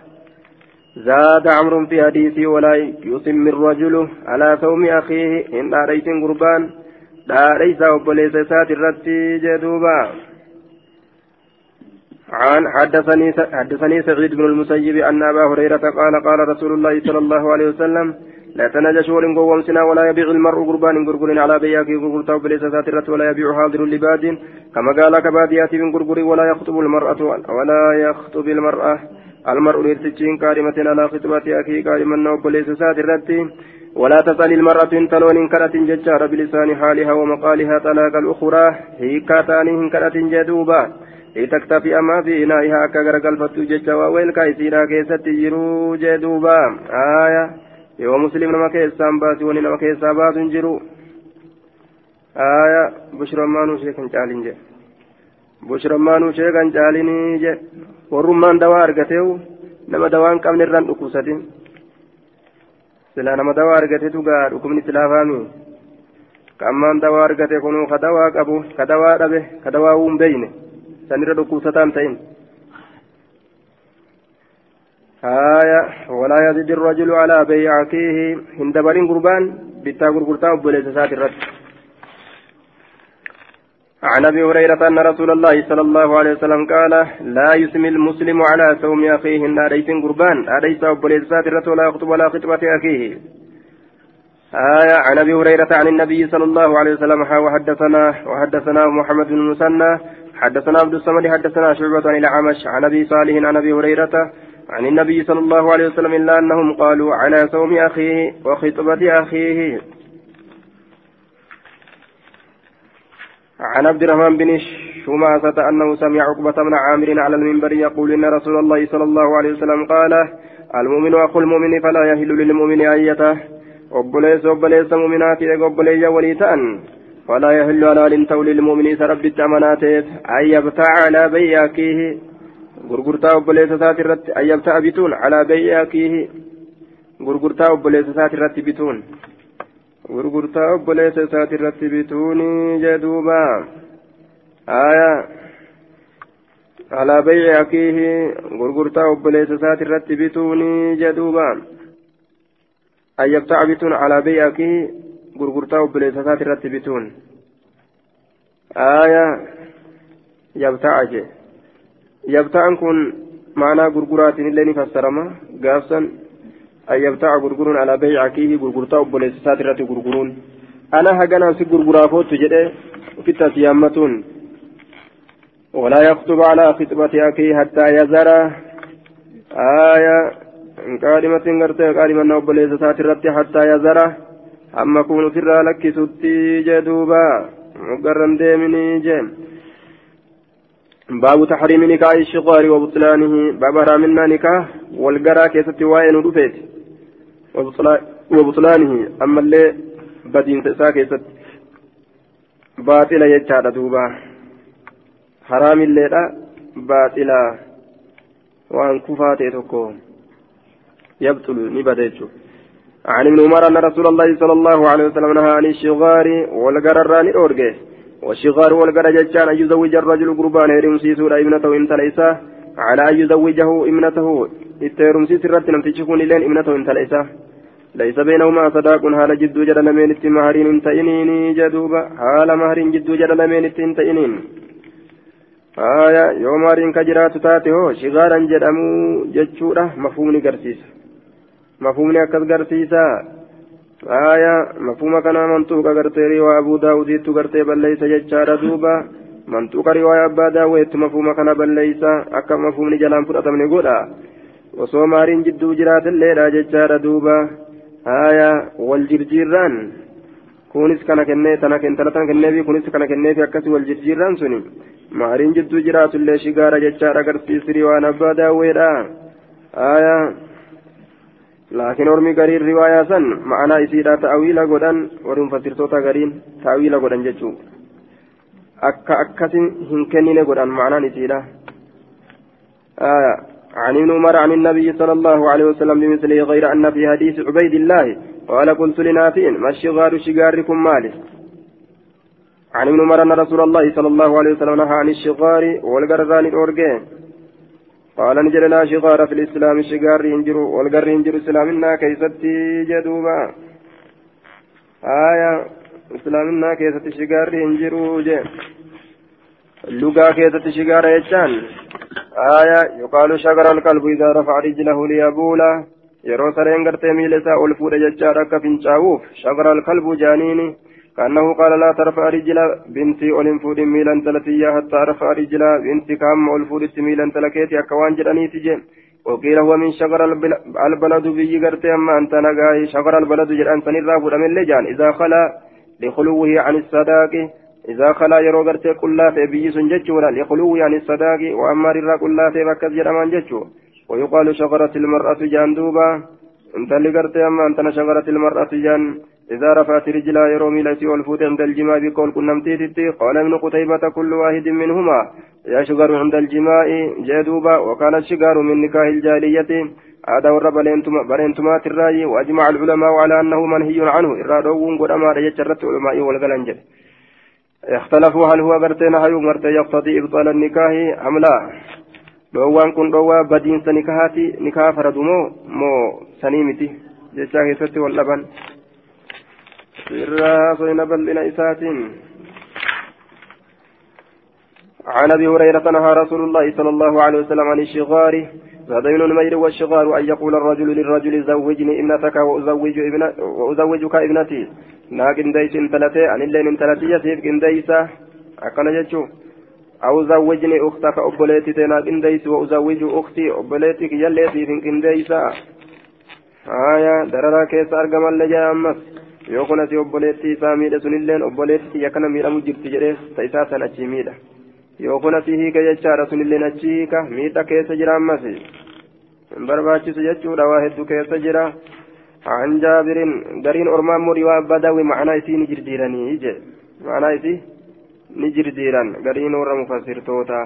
زاد عمرو في حديثه ولا يسم الرجل على ثوم أخيه إن داريس قربان. داريس وبليس سات الرتي جدوبا. عن حدثني حدثني سعيد بن المسيب أن أبا هريرة قال قال رسول الله صلى الله عليه وسلم لا تنجش ولن قومسنا ولا يبيع المرء قربان قرقر على بياك قرقرتا وبليس سات الرت ولا يبيع حاضر لباد. كما قال كباديات من قرقر ولا يخطب المرأة ولا يخطب المرأة. المرء لتجين كارمة على خطبة أخي كارما نوبليس سات الرتي ولا تسأل المرأة تلون كرة ججار بلسان حالها ومقالها طلاق الأخرى. هي كاتاني كرة جدوبا. لتكتفي أما في إنائها كغرق الفتو ججا وويل كايسيرا كيست جرو جدوبا. آية. يوم مسلم نما كيسان باسي وني نما كيسا باس جرو آية بشرى مانو شيخن جالين جي بشرى مانو شيخن جاليني جي warrummaan dawaa argateewu nama dawaa hin qabne irraan dhukkubsatin silaa nama dawaa argateetu gaa dhukkubni silaa faami kammaan dawaa argate kunuu ka dawaa qabu ka dawaa dhabe ka dawaa hin beeyne sanirra dhukkubsataan ta'in هايا ولا يزيد الرجل على بيع أخيه هندبرين قربان بتا قرقرتان بوليس سات الرد عن ابي هريره ان رسول الله صلى الله عليه وسلم قال لا يسمي المسلم على صوم اخيه ان ليس قربان اليس بوليسات الرسول ولا يخطب ولا خطبه اخيه آية عن ابي هريره عن النبي صلى الله عليه وسلم وحدثنا وحدثنا محمد بن المثنى حدثنا عبد الصمد حدثنا شعبة عن الأعمش عن ابي صالح عن ابي هريره عن النبي صلى الله عليه وسلم إلا أنهم قالوا على صوم أخيه وخطبة أخيه. عن عبد الرحمن بن شماسة أنه سمع عقبة بن عامر على المنبر يقول إن رسول الله صلى الله عليه وسلم قال المؤمن أخو المؤمن فلا يهل للمؤمن أيته. obboleessa obboleessa muminaati eega obboleeyya walii ta'an يهل على لنتول للمؤمن سرب التمناتيت. أن يبتاع على بيع أكيه غرغرتا سات الرت أن يبتاع بتون على بيع أكيه غرغرتا وبليس سات الرت بتون غرغرتا وبليس سات الرت بتون جدوبا آية على بيع أكيه غرغرتا وبليس سات الرت بتون جدوبا أن يبتاع بتون على بيع أكيه gurgurtaa obboleessasaati irratti bituun. Aaya yabta'a jee. yabta'an kun maanaa gurguraatiin illee ni fassarama gaafsan an yabta'a gurguruun alaa bay'i akiihi gurgurtaa obboleessasaati irratti gurguruun ana haganaan si gurguraafootu jedhee ofitti as yaammatuun ولا يخطب على خطبة أخيه حتى يزر آية قادمة قرتي قادمة نوبليس ساترت حتى يزر amma kun ofirraa lakkisutti jee duuba mugarran deeminii jee taxriimi nikaahi shiqaari wabutlaanihi baaba haraaminaa nikaah walgaraa keessatti waa'ee nu dhufeeti wabutlaanihi ammallee badiinsa isaa keessatti baaxila jechaadha duuba haraamilleedha baaxila waan kufaa ta'e tokko yabxulu ni bada jechuudha عن ابن عمر أن رسول الله صلى الله عليه وسلم نهى عن الشغار والقرران الأورجي والشغار والقرر جتان أن يزوج الرجل قربان يرمسيسون ابنته إن تليسا. على أن يزوجه ابنته التيرمسيس الرد لم تشكون لين ابنته إن تليسا. ليس بينهما صداق هال جدو جد لمن مهرين انتئنين جدوبا هال مهر جدو جد لمن انتئنين آية يوم مهرين كجرات تاتي شغارا جدمو جتشورة مفهوم قرسيسا مفهومني أكد قرتيسا آية مفهوم كان منطوق قرتي رواية أبو داود قرتي بل ليس ججار دوبا منطوق رواية أبا داود مفهوم كان بل ليس أكا مفهومني جلان فرأتمني قولا وصو مارين جدو جرات الليلة ججار دوبا آية والجرجيران kunis kana kennee tana kentalatan kenneefi kunis kana kenneefi akkasi wal jijjiirraan suni maariin jidduu jiraatullee shigaara jechaadha agarsiisri waan abbaa daawweedha aayaa laakiin ormi gariin riwaayaa san ma'anaa isiidha ta'awiila godhan warri mufassirtoota gariin ta'awiila godhan jechuun akka akkasin hin kennine godhan ma'anaan isiidha عن ابن عمر عن النبي صلى الله عليه وسلم بمثله غير أن في حديث عبيد الله قال قلت لنافع ما الشغار شغاركم مالي عن ابن عمر أن رسول الله صلى الله عليه وسلم نهى عن الشغار والقرذان الأورجين. قال نجل لا شغار في الإسلام شغار ينجر والقر ينجر إسلامنا كيستي جدوبا. آية إسلامنا كيستي شغار ينجر اللغة كيستي شغار يجان. آية يقال شغر القلب إذا رفع رجله ليبولا gartee miila isaa ol fuudhe jechaadha akka fincaa'uuf shagara alkalbu jaaniini كأنه قال لا ترفع رجلا بنتي أولين فود ميلا تلتيا حتى رفع رجلا بنتي كام أولفود ميلا تلكيتي أكوان جراني تجي. وقيل هو من شجر البلد بي قرتي أما أنت نقاي شجر البلد جران سنرى فود من لجان. إذا خلا لخلوه عن الصداق. إذا خلا يرو قرتي كلا في بي سنججورا لخلوه عن الصداق. وأما ررى كلا في بكز جرمان ججو ويقال شجرة المرأة جاندوبا أنت اللي قرتي أما أنت شجرة المرأة جان. إذا رفعت رجلا يرومي لسي والفوت عند الجماع بقول كنا متيتي قال ابن قتيبة كل واحد منهما يشغر عند الجماع جدوبا وكان الشغار من نكاح الجاهلية. هذا ورب برينتما الرأي وأجمع العلماء على أنه منهي عنه. إرادوون قد أمار يجرت علماء والقلنجل اختلفوا هل هو قرتين هايو مرتي يقتضي إبطال النكاح أم لا؟ dhoowwaan kun dhoowwaa badiinsa nikahaati nikaha faradu moo sanii miti jechaa keessatti irraa soyna bal'ina isaatiin عن أبي هريرة نهى رسول الله صلى الله عليه وسلم عن الشغار فدين المير والشغار أن يقول الرجل للرجل زوجني ابنتك وأزوج ابن وأزوجك ابنتي. نا قنديس انتلتي عن اللين انتلتي يسيف قنديسة أكن جتشو. أو زوجني أختك أبوليتي تنا كنديس وأزوج أختي أبوليتك يليتي في كنديسا آية دررا كيس أرقم اللي أمس يوكنا سي أبوليتي ساميدة سنلين أبوليتي يكنا ميرا مجرد جريس تيساسا أجي ميدا يوكنا سي هيك يجارة سنلين أجيك ميدا كيس جرا أمس barbaachisu jechuudha waa hedduu keessa jira. عن جابر قرين أرمان مري وبدوي معناه يسي نجر ديراني يجي معناه يسي نجر ديران قرين ورى مفسر توتا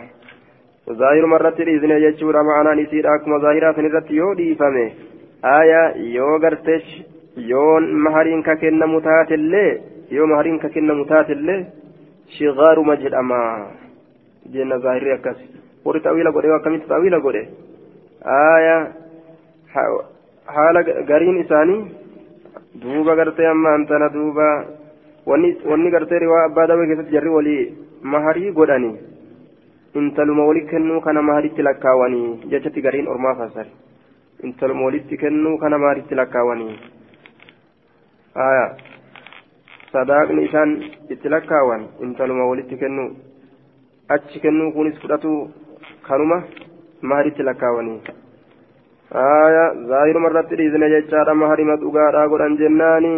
ظاهر مرة الإذن يجور معناه نسير أكما ظاهرات نرت يو ديفمه آية يو قرتش مهرين ككن متات اللي يو مهرين ككن متات اللي شغار مجد أما جنة ظاهر يكس وري تأويل قولي وكمت تأويل قولي آية haala gariin isaanii duuba gartee amma antana duuba wanni gartee riwaa abbaa dawee keessatti jarri walii maharii godhanii intaluma wali kennuu kana maharitti lakkaawanii jechatti gariin ormaa fassari intaluma walitti kennuu kana maharitti lakkaawanii aya. Sadaaqni isaan itti lakkaawan intaluma walitti kennuu achi kennuu kunis fudhatu kanuma maharitti lakkaawanii آية ظاهر مرة إذن جتشارا مهرم دقارا قران جناني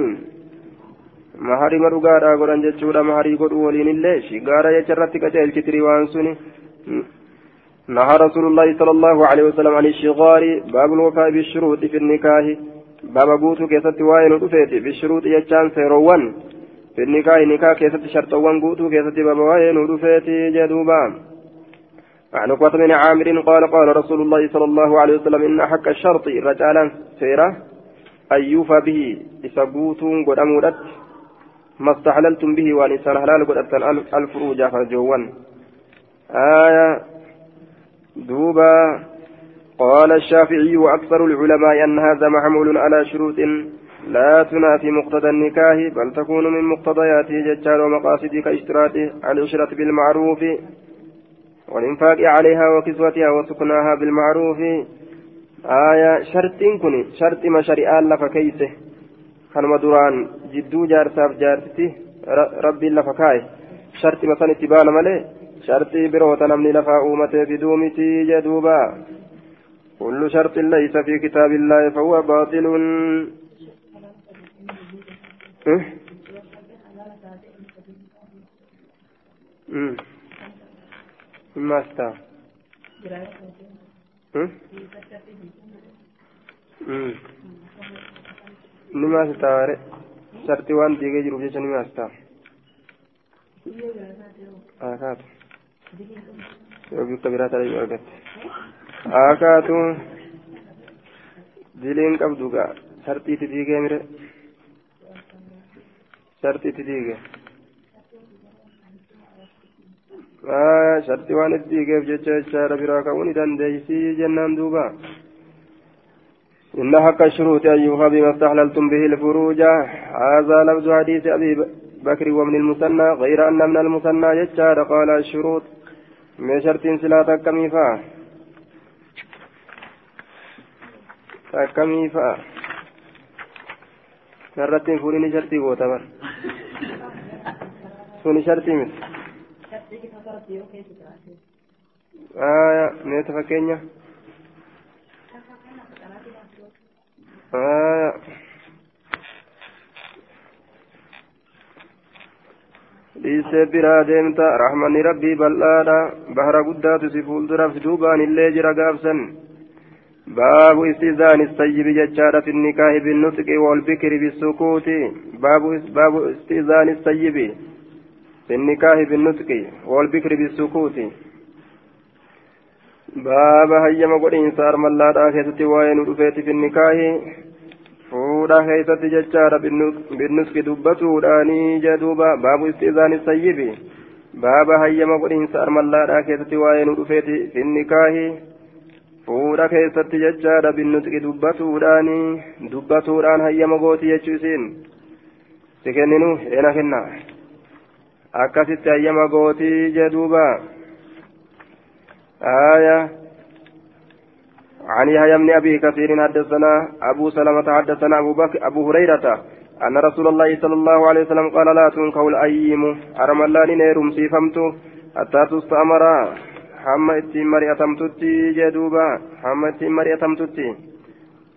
مهرم دقارا قران جتشورا مهري قد ولين الله شقارا يجرت كتير كتري وانسوني نهى رسول الله صلى الله عليه وسلم عن الشغار باب الوفاء بالشروط في النكاح باب بوتو كيست واين رفيت بالشروط يجان سيروان في النكاح نكاح كيست شرطوان بوتو كيست باب واين رفيت جدوبان عن عقبة بن عامر قال قال رسول الله صلى الله عليه وسلم إن حق الشرط رجالا سيرة أن يوفى به إسبوتون قد أمودت ما استحللتم به ونسان حلال قد الفروج فجوان آية دوبا. قال الشافعي وأكثر العلماء أن هذا محمول على شروط لا تنافي مقتضى النكاح بل تكون من مقتضياته ججال ومقاصد كاشتراط العشرة بالمعروف والإنفاق عليها وكسوتها وسكناها بالمعروف. آية شرط كن شرط ما شريان لك كيسه. كان دران جدو جارساف جارتي ربي لفكاي شرط مثلا اتبان ملي شرطي بروت نمني لفا أومته بدومتي جدوبا. كل شرط ليس في كتاب الله فهو باطل أه؟ أه؟ Maasta. Ni maasta waare sarti waan diigee jiruuf jecha ni maasta. Akaatu. Yoo bikka biraa ta'e argatte. Akaatu diliin qabdu gaa sartiitti diigee mire sartiitti diigee. sharti waan itti dhiigeef jecha jechaadha biraa ka'uu ni dandeeysii jennaan duuba إن حق الشروط أن يوفى بما استحللتم به الفروج هذا لفظ حديث أبي بكر ومن المثنى غير أن من المثنى يجار قال الشروط من شرط سلا تكميفا تكميفا مرة فورين شرطي بوتبر سوني شرطي مثل آية ميت فكينيا آية dhiisee biraa deemta rahmanni rabbii bal'aadha bahara guddaatu si fuulduraaf duubaan illee jira gaabsan baabu istizaani sayyibi jechaadha fi nikaahi binnutqi walbikri bisukuuti baabu istizaani sayyibi في النكاح بالنطق والبكر بالسكوت باب هيما قرين صار ملادا كيستي وين رفيت في النكاح فودا كيستي ججار بالنطق دبتوداني جدوبا باب استئذان السيب باب هيما قرين صار ملادا كيستي وين في النكاح fuudha keessatti jechaadha binnutqi dubbatuudhaani dubbatuudhaan hayyama gooti jechuusiin si kenninu eena kenna akkasitti hayyama gootii jedhuuba آية عن يحيى بن أبي كثير حدثنا أبو سلمة حدثنا أبو بكر أبو هريرة أن رسول الله صلى الله عليه وسلم قال لا تنكوا الأيم أرملان نيرم سيفمت حتى تستأمر حما اتين مريأتمتتي جدوبا حما اتين مريأتمتتي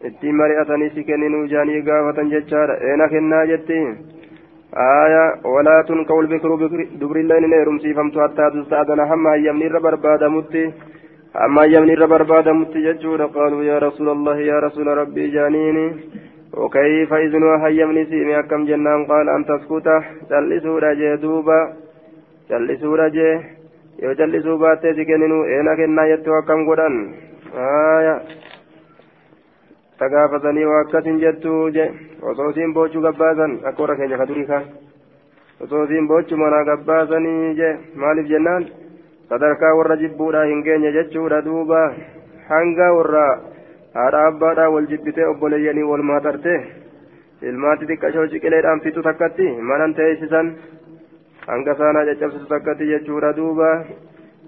اتين مريأتني سكنين جاني قافة ججارة اين كنا جتين آية ولا تنكو البكر دبر الله نيرم سيفمت حتى تستأذن حما يمني ربر بعد متي أما يمني ربر بعد متي ججورة قالوا يا رسول الله يا رسول ربي جانيني وكيف إذنها هيمني سيمي أكم جنان قال أن تسكت جلسوا رجي دوبا جلسوا رجي yoo jallisuu baattee si kenninu eena kennaa jettu akkam godhan tagaafatanii waa akkasin jettu je osoo isiin boochuu gabbaasan akka warra keenya ka durii kaan osoo isiin boochuu manaa gabbaasanii je maaliif jennaan sadarkaa warra jibbuudha hin geenye jechuudha duuba hanga warra haadha abbaadhaa wal jibbitee obboleeyyanii wal maaxarte ilmaatti xiqqashoo ciqileedhaan fixu takkatti manan teessisan hanga saanaa caccabsitu takkatti jechuudha duuba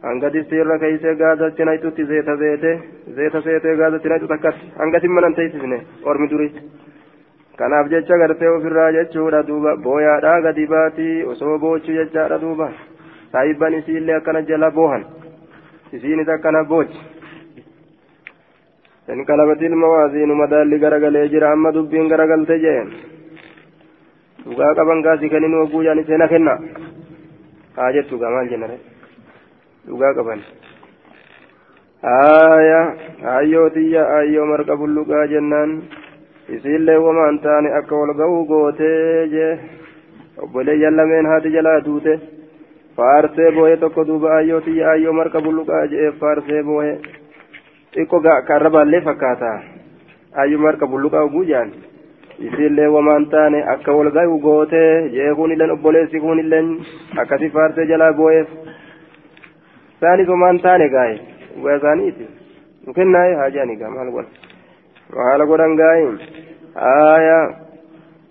hanga distiirra keeysee gaazatti naytutti zeeta zeete zeeta seetee gaazatti naytu takkatti hanga simmanan teessisne ormi duri kanaaf jecha gartee ofirraa jechuudha duuba booyaadhaa gadi baatii osoo boochu jechaadha duuba saayibban isiillee akkana jala boohan isiinis akkana boochi انقلبت الموازين مدال غرغلي جرى اما دبين غرغلت جين dhugaa qaban gaasii kennin hogguu jaan seena kenna haa gaa maal jennare dhugaa qaban aya ayyoo tiyya ayyoo marqa bulluqaa jennaan isiillee wamaan taane akka wal ga'uu gootee jee obboleeyyan lameen haati jalaa duute faarsee booye tokko duuba ayyoo tiyya ayyoo marqa bulluqaa jee faarsee booye xiqqoo karra baallee fakkaata ayyoo marqa bulluqaa hogguu jaan isiillee wamaan taane akka wal gahu gootee jee kunilleen obboleessi kunilleen akkasi faarsee jalaa boo'eef isaanis wamaan taane gaaye dhugaa isaaniiti nu kennaaye haajaani gaa maal godhan maal godhan gaaye آية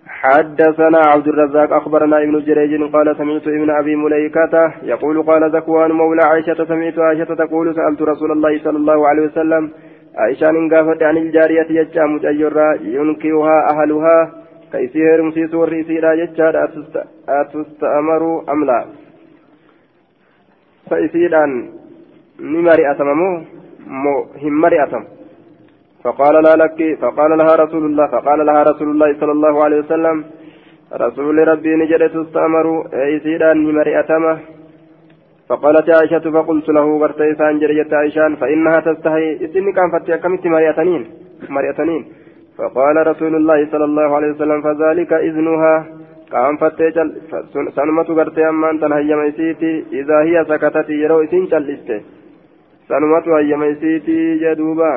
حدثنا عبد الرزاق أخبرنا ابن جريج قال سمعت ابن أبي مليكة يقول قال ذكوان مولى عائشة سمعت عائشة تقول سألت رسول الله صلى الله عليه وسلم عائشان قافت عن الجارية يجا مجيرا ينكرها أهلها كيسير مسيس ورئيسيرا يجا أتستأمر أم لا فإسيران نمري أتممو هم مري أتم فقال لا لك فقال لها رسول الله فقال لها رسول الله صلى الله عليه وسلم رسول ربي نجد تستأمر إسيران نمري أتمه فقالت عائشة فقلت له غرتي سانجرية عائشان فإنها تستحي. إسني كان فتي كمت مريتنين؟ مريتنين. فقال رسول الله صلى الله عليه وسلم فذلك إذنها. قام فتي سنمت غرتي أمان تنهي ميسيتي. إذا هي سكتت يرو إسين جلست. سنمت هي ميسيتي جدوبا.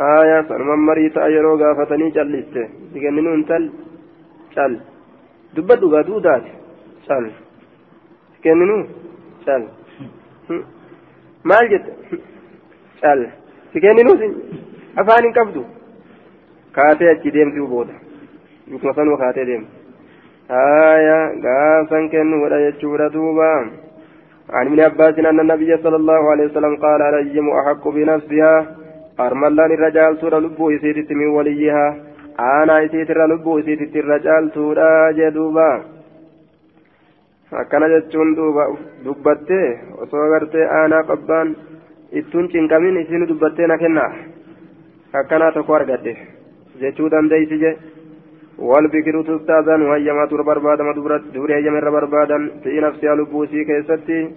آية سنمت مريتا يرو غافتني جلست. سيجننون تل تل دبدو غدودات تل cal maal jette cal si kenninu afaan hin qabdu kaatee achi deemtuu booda bikuma sanuu kaatee deemtu haya gaafsan kennu godha jechuudha duuba عن ابن عباس أن النبي صلى الله عليه وسلم قال الأيم أحق بنفسها أرملان الرجال سورة لبو يسيرت من وليها أنا يسيت لبو يسيت الرجال سورة جدوبا akkana jechuun dubbattee osoo agartee aanaa qabbaan ittuun cinqamin isin dubbattee na kenna. Akkanaa tokko argadhe jechuu dandeeysi je والبكر تستاذن وهيما تر بربادم دبر هيما الر بربادا في نفسها لبوسي كيستي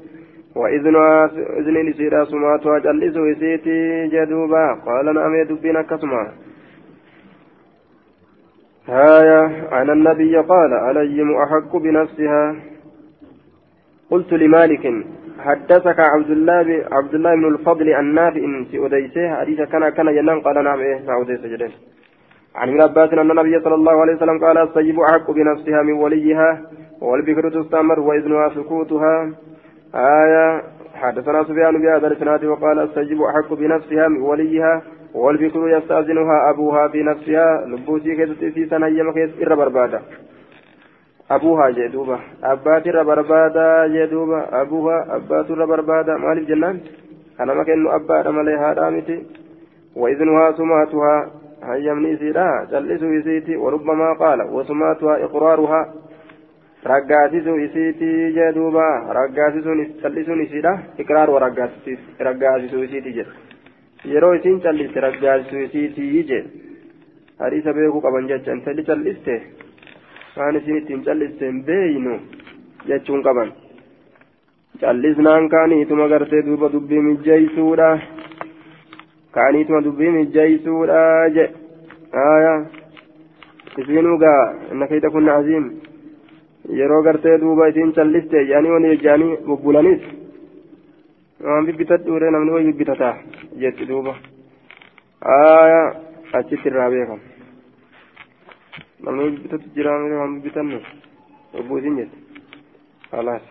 وإذنها إذن نسيرا سماتها جلسوا يسيتي جدوبا قال نعم دبنا كسما هايا أن النبي قال أليم أحق بنفسها قلت لمالك حدثك عبد الله عبد الله بن الفضل النافع في أديسه حديث كان كان جنان قال نعم إيه مع أديسه جدًا. عن ابن عباس أن النبي صلى الله عليه وسلم قال الطيب أحق بنفسها من وليها والبكر تستمر وإذنها سكوتها. آية حدثنا سفيان بهذا الإسناد وقال الطيب أحق بنفسها من وليها والبكر يستأذنها أبوها في نفسها. لبوسي كيست في سنة يمكيس إر بربادة. أبوها جدوبة أبات إر بربادة جدوبة أبوها أبات إر بربادة مالف جنان أنا ما كأنه أبات مليها رامتي وإذنها سماتها هيمني سيدا جلسوا يسيتي وربما قال وسماتها إقرارها raggaasisuu isiitii jee duuba raggaasisuun callisuun isiidha iqraarwa raggaasisuu isiitii jedhe yeroo isiin calliste raggaasisuu isiitii jee hadiisa beekuu qaban jecha intalli calliste Waan isiin ittiin calliste hin beeynu jechuun qaban callisnaan kaaniituma gartee duuba dubbii mijjeeysuudha kaaniituma dubbii mijjeeysuudha jee aayaa isiinuu gaa inna kayda kunna aziim yeroo gartee duuba isiin calliste yaanii wani jechaanii bubbulanis waan bibbitadhuure namni way bibbitataa jetti duuba aya achitti irraa beekam namni bibbitatu jira waan bibbitannu lubbuu isin jette خلاص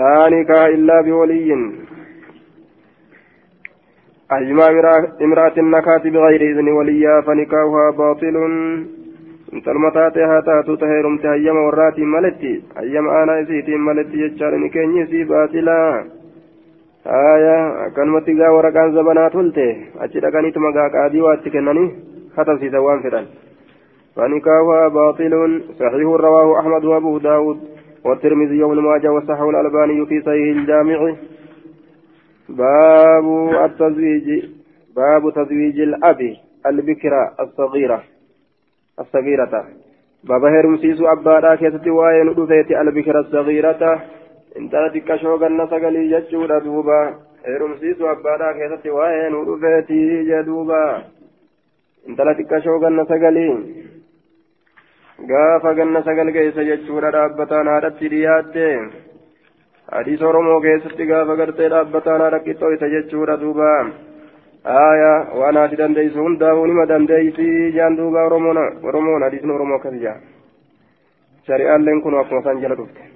لا نكاح إلا بولي أجمع امرأة النكاة بغير إذن وليها فنكاحها باطل intalma taate haa taatu taheerumte hayyama warraatiin maletti hayyama aanaa isiitiin maletti jechaadha ni keenyi isii baaxilaa haya akkanumatti gaa waraqaan zabanaa tolte achi dhaqaniituma gaa katabsiisan waan fedhan فنكاحها باطل صحيح رواه أحمد وأبو داود والترمذي وابن ماجه وصححه الألباني في صحيح الجامع. باب التزويج باب تزويج الأب البكرة الصغيرة الصغيرة. بابا هرمسيسو أبادا كيستي واين ودفيتي البكرة الصغيرة. انت تكشو غنى سقلي جتشورا دوبا. هرمسيسو أبادا كيستي واين ودفيتي جدوبا. انت تكشو غنى سقلي gaafa ganna sagal keessa jechuudha dhaabbataan haadhatti dhiyaatte hadiisa oromoo keessatti gaafa gartee dhaabbataan haadha qixxooysa jechuudha duuba aya waan ati dandeeysu hundaa'uu nima dandeeysii jaan duuba oromoon hadiisni oromoo akkas jaa shari'aalleen kun akkuma san jala dhufte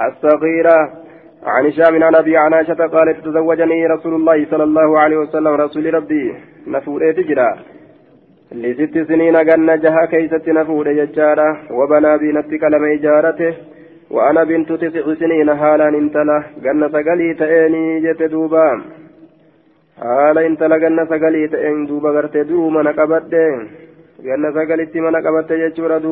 الصغيرة عن هشام عن أبي عن عائشة قالت تزوجني رسول الله صلى الله عليه وسلم رسول ربي نفور تجرى لست سنين قن جها كيست نفور يجارة وبنى بنتك لم إجارته وأنا بنت تسع سنين حالا انتلا قن سقلي تأني جت دوبام haala intala ganna sagalii ta'een duuba gartee duruu mana qabadde ganna sagalitti mana qabatte jechuudha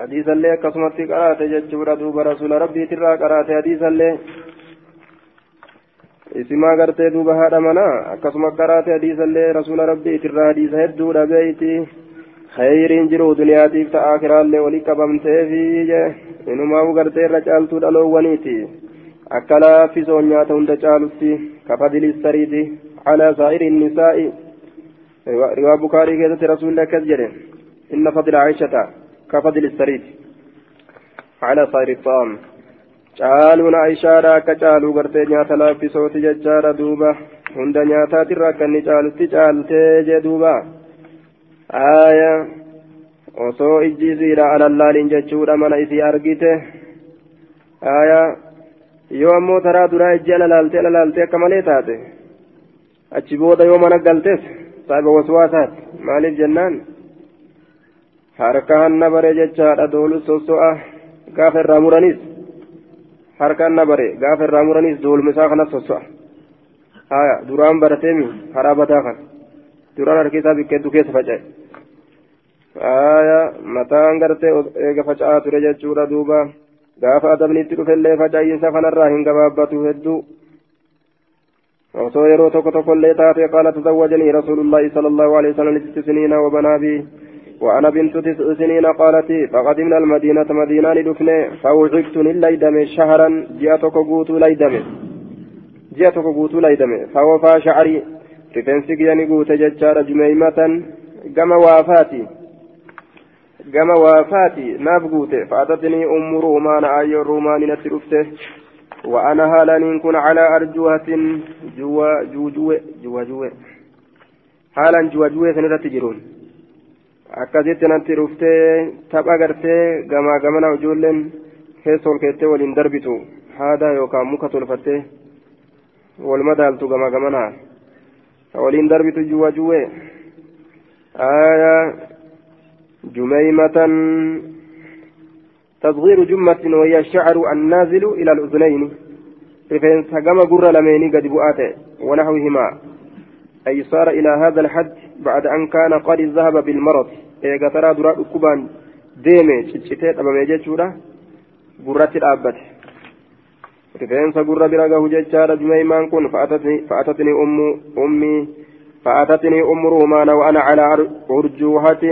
duuba ganna sagaltamittuu manaa gabbahuu didanii je aya hadiisallee akkasumatti qaraate jechuudha duuba rasuula rabbiitirraa qaraate hadiisallee isimaa gartee duuba haadha manaa akkasuma qaraate hadiisallee rasuula rabbiitirraa hadiisa hedduu dhabeeyti khayriin jiru duniyaatiif ta'a akiraallee walii qabamteefi inumaa gartee irra caaltuu dhaloowwaniiti akka laaffisoon nyaata hunda caalutti kafadili sariiti calaa saa'iri nisaa'i riwaa bukaarii keessatti rasuulli akkas jedhe inna fadila aishata saa'iri ta'am caaluun aishaadha akka caaluu gartee nyaata laaffisooti jechaadha duuba hunda nyaataatirra akka inni caalutti caaltee jee duuba aya osoo ijji isiidha alallaaliin jechuudha mana isii argite aya yoo ammoo taraa duraa ijji alalaaltee alalaaltee akka malee taate achi booda yoo mana galtes saahiba waswaasaati maaliif jennaan harka hanna bare jechaadha doolu sosso'a gaafa irraa muranis harka hanna bare gaafa irraa muranis dooluma isaa kanas sosso'a haya duraan barateemi karaa bataa kana duraan harki isaa bikkeedduu keessa faca'e aya mataan gartee eega faca'aa ture jechuudha duuba gaafa adabnitti dhufellee faca'iinsa kanarraa hin gabaabbatu hedduu osoo yeroo tokko tokkollee taate qaala tazawwajanii rasuulullaahi sala allahu alehi wasalam سنين وبنا بي وأنا بنت تسع سنين قالت فقدمنا المدينة مدينة لدفنة فوعدت ليدم شهرا جاءتك قوت ليدم. جاءتك قوت ليدم فوفى شعري. ni guute jechaadha jumeeymatan gama waafaati gama waafaati naaf guute faatatnii ummu ruumaana ayyo ruumaani natti dhufte وأنا هالا كن على أرجوهة جوا جوجوة جوا جوة. حالا جوا جوة سنرى تجرون akkasitti natti dhuftee tapha gartee gamaa gamana ijoolleen keessa ol keettee waliin darbitu haada yookaan muka tolfattee wal madaaltu gamaa gamanaa ولين دربت جوا جوا آية جميمة تصغير جمة وهي الشعر النازل إلى الأذنين gama gurra lameenii gadi bu'aa ta'e ونحوهما أي صار إلى هذا الحد بعد أن كان قد ذهب بالمرض إيغا ترى درا أكبان ديمي تشتيت أبا ميجيتشورا قرات الأبت. رفeensa gurra bira gahu jechaadha jumeymaan kun fa'atatni ummu ummi فأتتني أم رومان وأنا على أرجوحة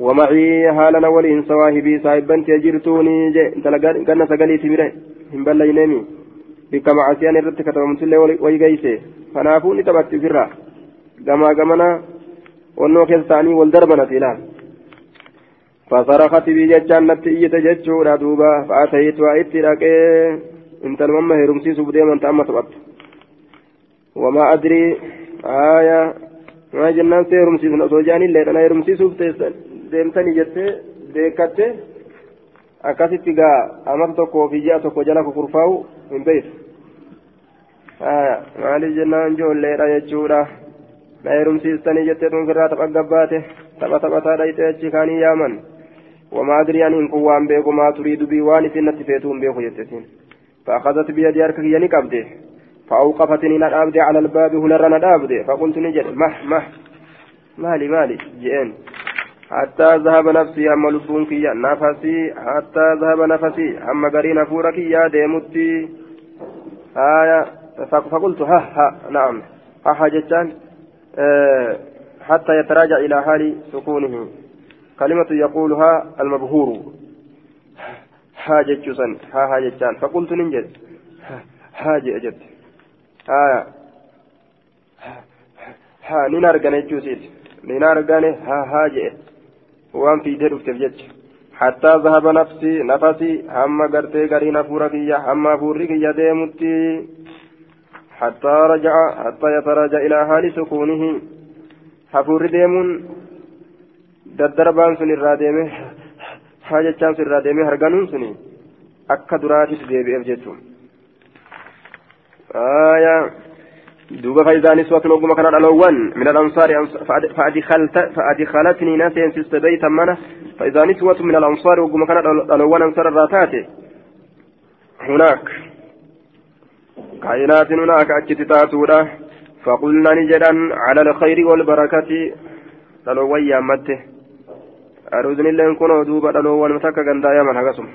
ومعي هالنا ولين سواهبي صاحبا تجرتوني انت لقنا سقلي تبره هم بلينمي بك معسيان الرت كتبمت الله ويقيسي. فنافوني تبت فرا ونو كيستاني والدربنا تلال فصرخت بي جتان نبتي يتججورا دوبا فأتيت وأتي لكي. انت المما هرمسي سبدي من تأمت وما أدري آية. ما جنان سيرمسي من أصوجاني اللي أنا هرمسي سبتي deemtanii jettee beekatte akkasitti gaa amata tokkoo fi ji'a tokko jala kukurfaa'u hin beektu maaliif jennaan ijoolleedha jechuudha na heerumsiistanii jettee dhuunfirraa tapha gabbaate tapha taphataa dhayxee achi kaanii yaaman وما أدري أن إن كوان بيكو ما تريد بي وان في النتفيتون بيكو يتسين فأخذت بيدي أركك ينك أبدي فأوقفتني ندابدي على الباب هنرى ندابدي فقلت نجد مه مه مالي مالي جئين حتى ذهب نفسي أما لبون كيا نفسي حتى ذهب نفسي أما قرين فورك يا ديمتي آية فقلت ها ها نعم ها جتان آه حتى يتراجع إلى حال سكونه كلمة يقولها المبهور ها جتشوسا ها ها جتان فقلت ننجد ها جت آية ها ننارغان جتشوسيت ننارغان ها ها جت waan fiidee dhufteef jecha حتى ذهب نفسي نفسي هم قرتي قرين فوركية هم فوركية ديمتي حتى رجع حتى يتراجع إلى حال سكونه حفور ديمون. ددربان سن الراديمه حاجة شمس الراديمه هرقانون سني أكا دراتي تديبئ بجتهم آية دوبا فإذا نسوة وقم كان الألوان من الأنصار فأدخلت فأدخلتني ناسين في بيتا منه فإذا نسوة من الأنصار وقم كان الألوان أنصار الراتات هناك kaa'inaati nuna akka achitti taatuudha. Faqulna ni jedhan calal khayri wal barakati. Dhaloowwan yaammatte. Aruuzinilleen kunoo duuba dhaloowwan takka gandaa yaaman hagasuma.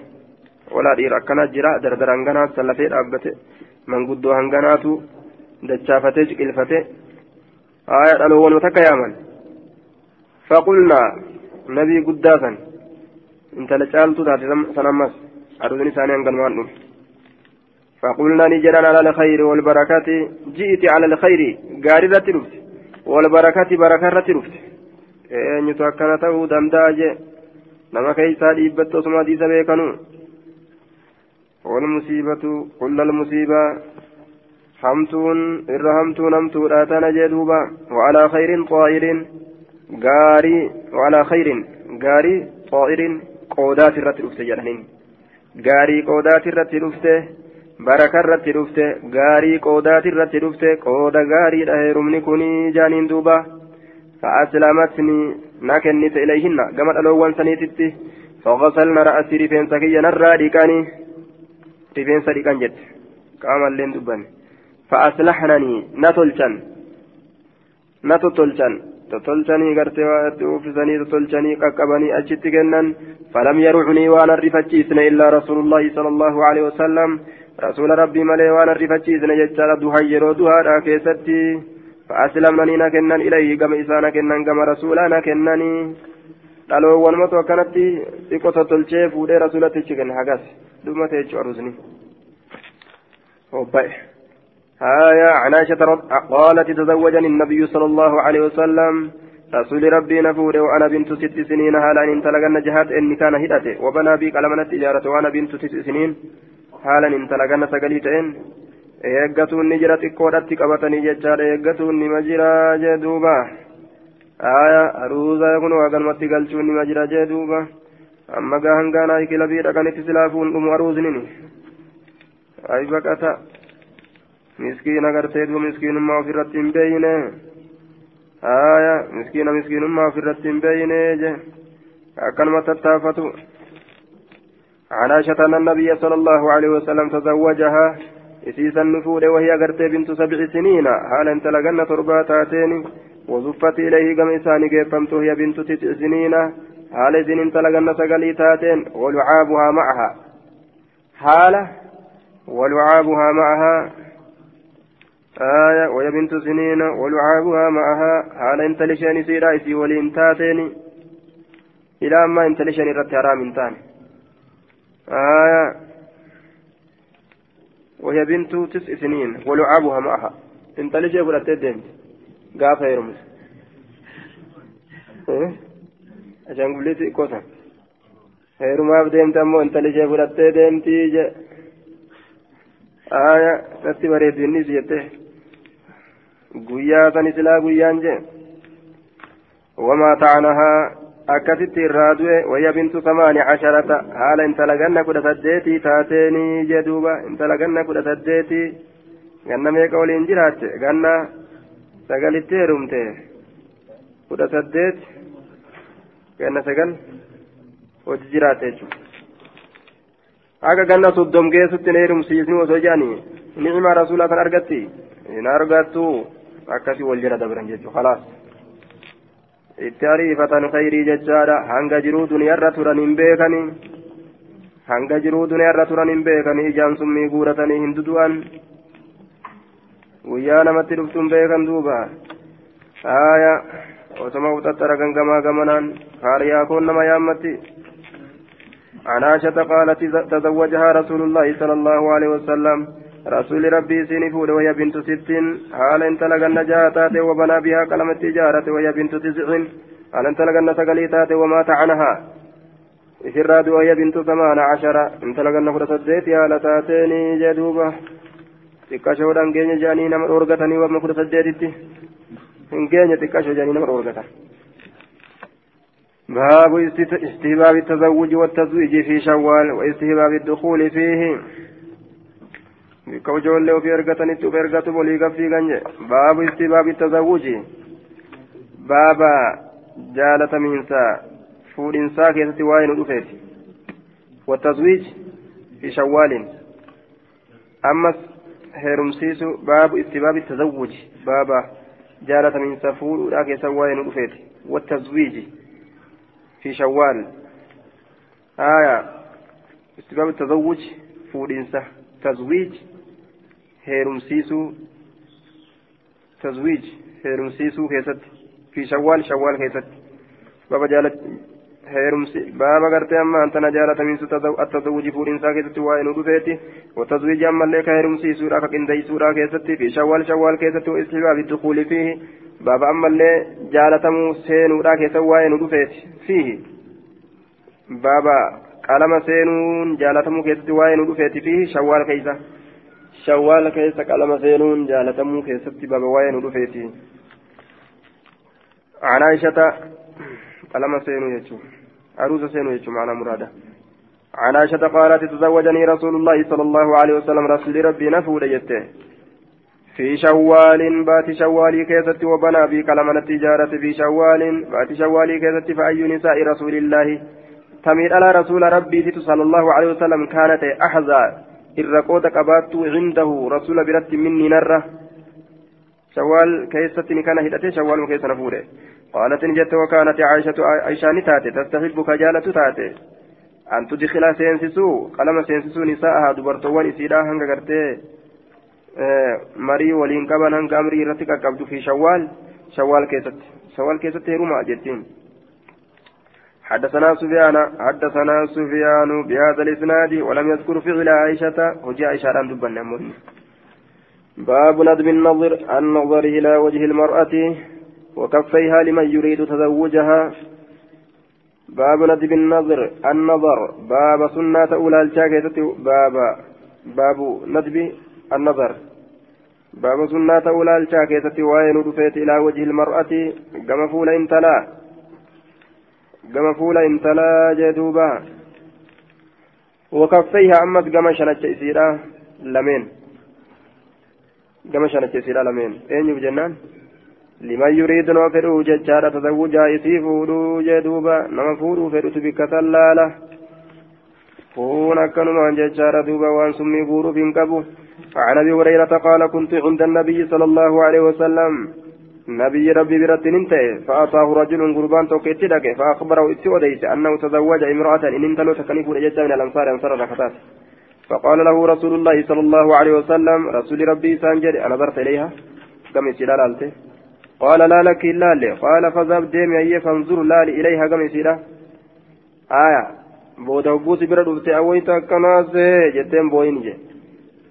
Walaa dhiira akkanaa jira dardara hanganaas sallafee dhaabbate manguddoo hanganaatu dachaafatee ciqilfate haaya dhaloowwan takka yaaman. Faqulnaa nabii guddaasan intala caaltu taate san ammas aduun isaanii hanganumaan dhume? فقلنا نجرا على الخير والبركة جئت على الخير قاري رتلفت والبركة بركة رتلفت إن يتوكلته دمداج نما كيسا ديبت وسما ديسا بيكنو والمصيبة كل المصيبة. همتون إر همتون همتون آتانا جدوبا. وعلى خير طائر غاري وعلى خير غاري طائر قودات الرت رفته جلهنين غاري قودات الرت رفته بركة الرت رفته غاري قودات الرت رفته قود غاري رهيرمني كوني جانين دوبا فأسلمتني نكنت إليهن قمت الأول سنيتتي فغسلنا رأسي رفين سكيا نرى ريكاني رفين سريكان جت قام اللين دباني فأصلحنني نتلشن نتتلشن تتلشني قرتي وفزني تتلشني قبني أجت جنن فلم يرعني وأنا الرفتشيسن إلا رسول الله صلى الله عليه وسلم رسول ربي ملي وأنا الرفتشيسن يجعل دوها يرو دوها كيستي. فأسلمنني نكنن إليه كما إسانا كنن كما رسولا كنني dhaloowwan matu akkanatti xiqqoo tolchee fuudhee rasulatichi kenne hagas dhuma ta'e jechuudha arusni hobba'e آية عن قالت تزوجني النبي صلى الله عليه وسلم. رسول ربي نفور وأنا بنت ست سنين هالا إن تلقى جهات إني كان هدته وبنى بي قلمنا التجارة وأنا بنت ست سنين. هالا إن تلقى سقليتين eeggatuun ni jira xiqqoodhatti qabatanii jechaadha eeggatuun nima jira jee duuba aya aruuza kun waagalmatti galchuun nima jira jee duuba amma gaa hangaanaa kilabii dhaqanitti silaafuun dhumu aruuznini ay baqata miskiina gartee duuba miskiinummaa ofirratti hin beeyne aya miskiina miskiinummaa ofirratti hin beeyne je akkanuma tattaafatu عن عائشة أن النبي صلى الله عليه وسلم تزوجها. إسيسا نفود وهي قرتي بنت سبع سنين. حال أنت لقنا تربا تاتين. وزفت إليه إساني قيفمت هي بنت تسع سنين. حال إذن أنت لقنا سقلي تاتين. ولعابها معها. حالة ولعابها معها. آية وهي بنت سنين. ولعابها معها. حال أنت لشأن سيرا إسي ولين تاتين. إلى أما أنت لشأن رت حرام تاني آية وهي بنت تسع سنين ولعابها معها انت ليش يقول أتدين قاف يرمز إيه عشان قلت كوسا heerumaaf deemte ammoo intali ishee fudhattee deemtii je aya natti bareedu innis jette guyyaa san isilaa guyyaan je wamaa ta'anahaa bintu samaani casharata haala intala ganna kudha saddeetii taateenii jee duuba intala ganna kudha saddeetii ganna meeqa waliin jiraatte ganna sagalitti heerumte kudha saddeet ganna sagal hojii jiraatte jechuudha akka ganna soddom geessutti na heerumsiisni osoo jedhanii ni'ima rasuulaa kan argatti hin argattu akkasii wal jira dabran jechuudha khalaas. Itti ariifatan khayrii jechaadha hanga jiruu duniyaarra turan hin beekani hanga jiruu duniyaarra turan hin beekani ijaan summii guuratanii hin dudu'an guyyaa namatti dhuftuun beekan duuba haaya osoma uxaxxara gangamaa gamanaan haariyaa koon nama yaammatti عن عائشة قالت تزوجها رسول الله صلى الله عليه وسلم رسول ربي سينفود وهي بنت ست حال انت لغن جاتات وبنى بها كلمة تجارة وهي بنت تسع حال انت لغن سقليتات ومات عنها إسراد وهي بنت ثمان عشر. انت لغن فرصدت يا لتاتيني جدوبة. xiqqashoo dhaan geenya jedhanii nama dhoorgatanii wamma kudha saddeetitti hin geenye xiqqashoo jedhanii nama dhoorgatan باب استهباب التزوج والتزويج في شوال واستهباب الدخول فيه. Bikka ijoollee ofii ergatanitti uf ergatu walii gaffii ganye baabu istibaabi tazawuji baaba jaalatamiinsa fuudhinsaa keessatti waa'ee nu dhufeeti والتزويج في شوال أما هيرمسيس باب استباب التزوج بابا جالة من سفور لكن سوى نفيت والتزويج في شوال آية استباب التزوج فور تزويج heerumsiisuu tazwiij heerumsiisuu keessatti fi shawwaal shawwaal keessatti baba jaalat heerumsi baaba gartee amma antana jaalatamiinsu attazawuji fuudhinsaa keessatti waa'ee nu dhufeeti watazwiiji ammallee ka heerumsiisuudha ka qindeeysuudha keessatti fi shawwaal shawwaal keessatti istihbaabi dukuuli fiihi baaba ammallee jaalatamuu seenuudha keessa waa'ee nu dhufeeti fiihi baaba qalama seenuun jaalatamuu keessatti waa'ee nu dhufeeti fiihi shawwaal keessa keessa qalama seenuun jaalatamuu keessatti baba waa'ee nu dhufeeti. عن عائشة قلم سينو يجو عروس سينو يجو معنا مرادة عن عائشة قالت تزوجني رسول الله صلى الله عليه وسلم رسول ربي نفود يته في شوال بات شوالي كيست وبنى بي كلمة التجارة في شوال بات شوالي كيست فأي نساء رسول الله تميل على رسول ربي صلى الله عليه وسلم كانت أحزى الرقود قبات عنده رسول برت مني نرة شوال كيستني كان هدته شوال كيس نفوره. قالت نجت وكانت عائشة عائشة نتاتي تستحب كجالة تاتي. أن تدخل سينسسو قلم سينسسو نساءها دبرتوان إسيرا هنگا قرتي marii waliin qaban hanga amrii irratti qaqqabdu fi shawwaal shawwaal keessatti shawwaal keessatti heeruma jettiin حدثنا سفيان حدثنا سفيان بهذا الإسناد ولم يذكر فعل عائشة وجاء عائشة عن دبن باب ندب النظر النظر إلى وجه المرأة وكفيها لمن يريد تزوجها. باب ندب النظر النظر باب سنة أولى الشاكية باب باب ندب النظر. باب سنة أولى الشاكية وين رفيت إلى وجه المرأة؟ كما فول انتلا. كما فول انتلا جدوبا وكفيها أمس كما شنت إسيرا لمن كما شنت إسيرا لمن أين جنان liman yuriidu nama fedhuu jechaadha tazawwujaa isii fuudhuu jee duuba nama fuudhuu fedhutu bikka tallaala fuun akkanumaan jechaadha duuba waan summii guuruuf hin qabu عن ابي هريره قال كنت عند النبي صلى الله عليه وسلم نبي ربي برد انتهى فأتاه رجل قربان توكيت لك فأخبره إتي أنه تزوج امرأة ان انت لو تكنيف نجد من الأنصار أنصار ركعتات فقال له رسول الله صلى الله عليه وسلم رسول ربي سانجر أنا نظرت إليها. كم يسير قال لا لك إلا لي. قال فذهب ديم هي فانظر لا إليها. كم يسير آية. بودا وبوسي برد وبتي اويت كنا سي جتين بوين جي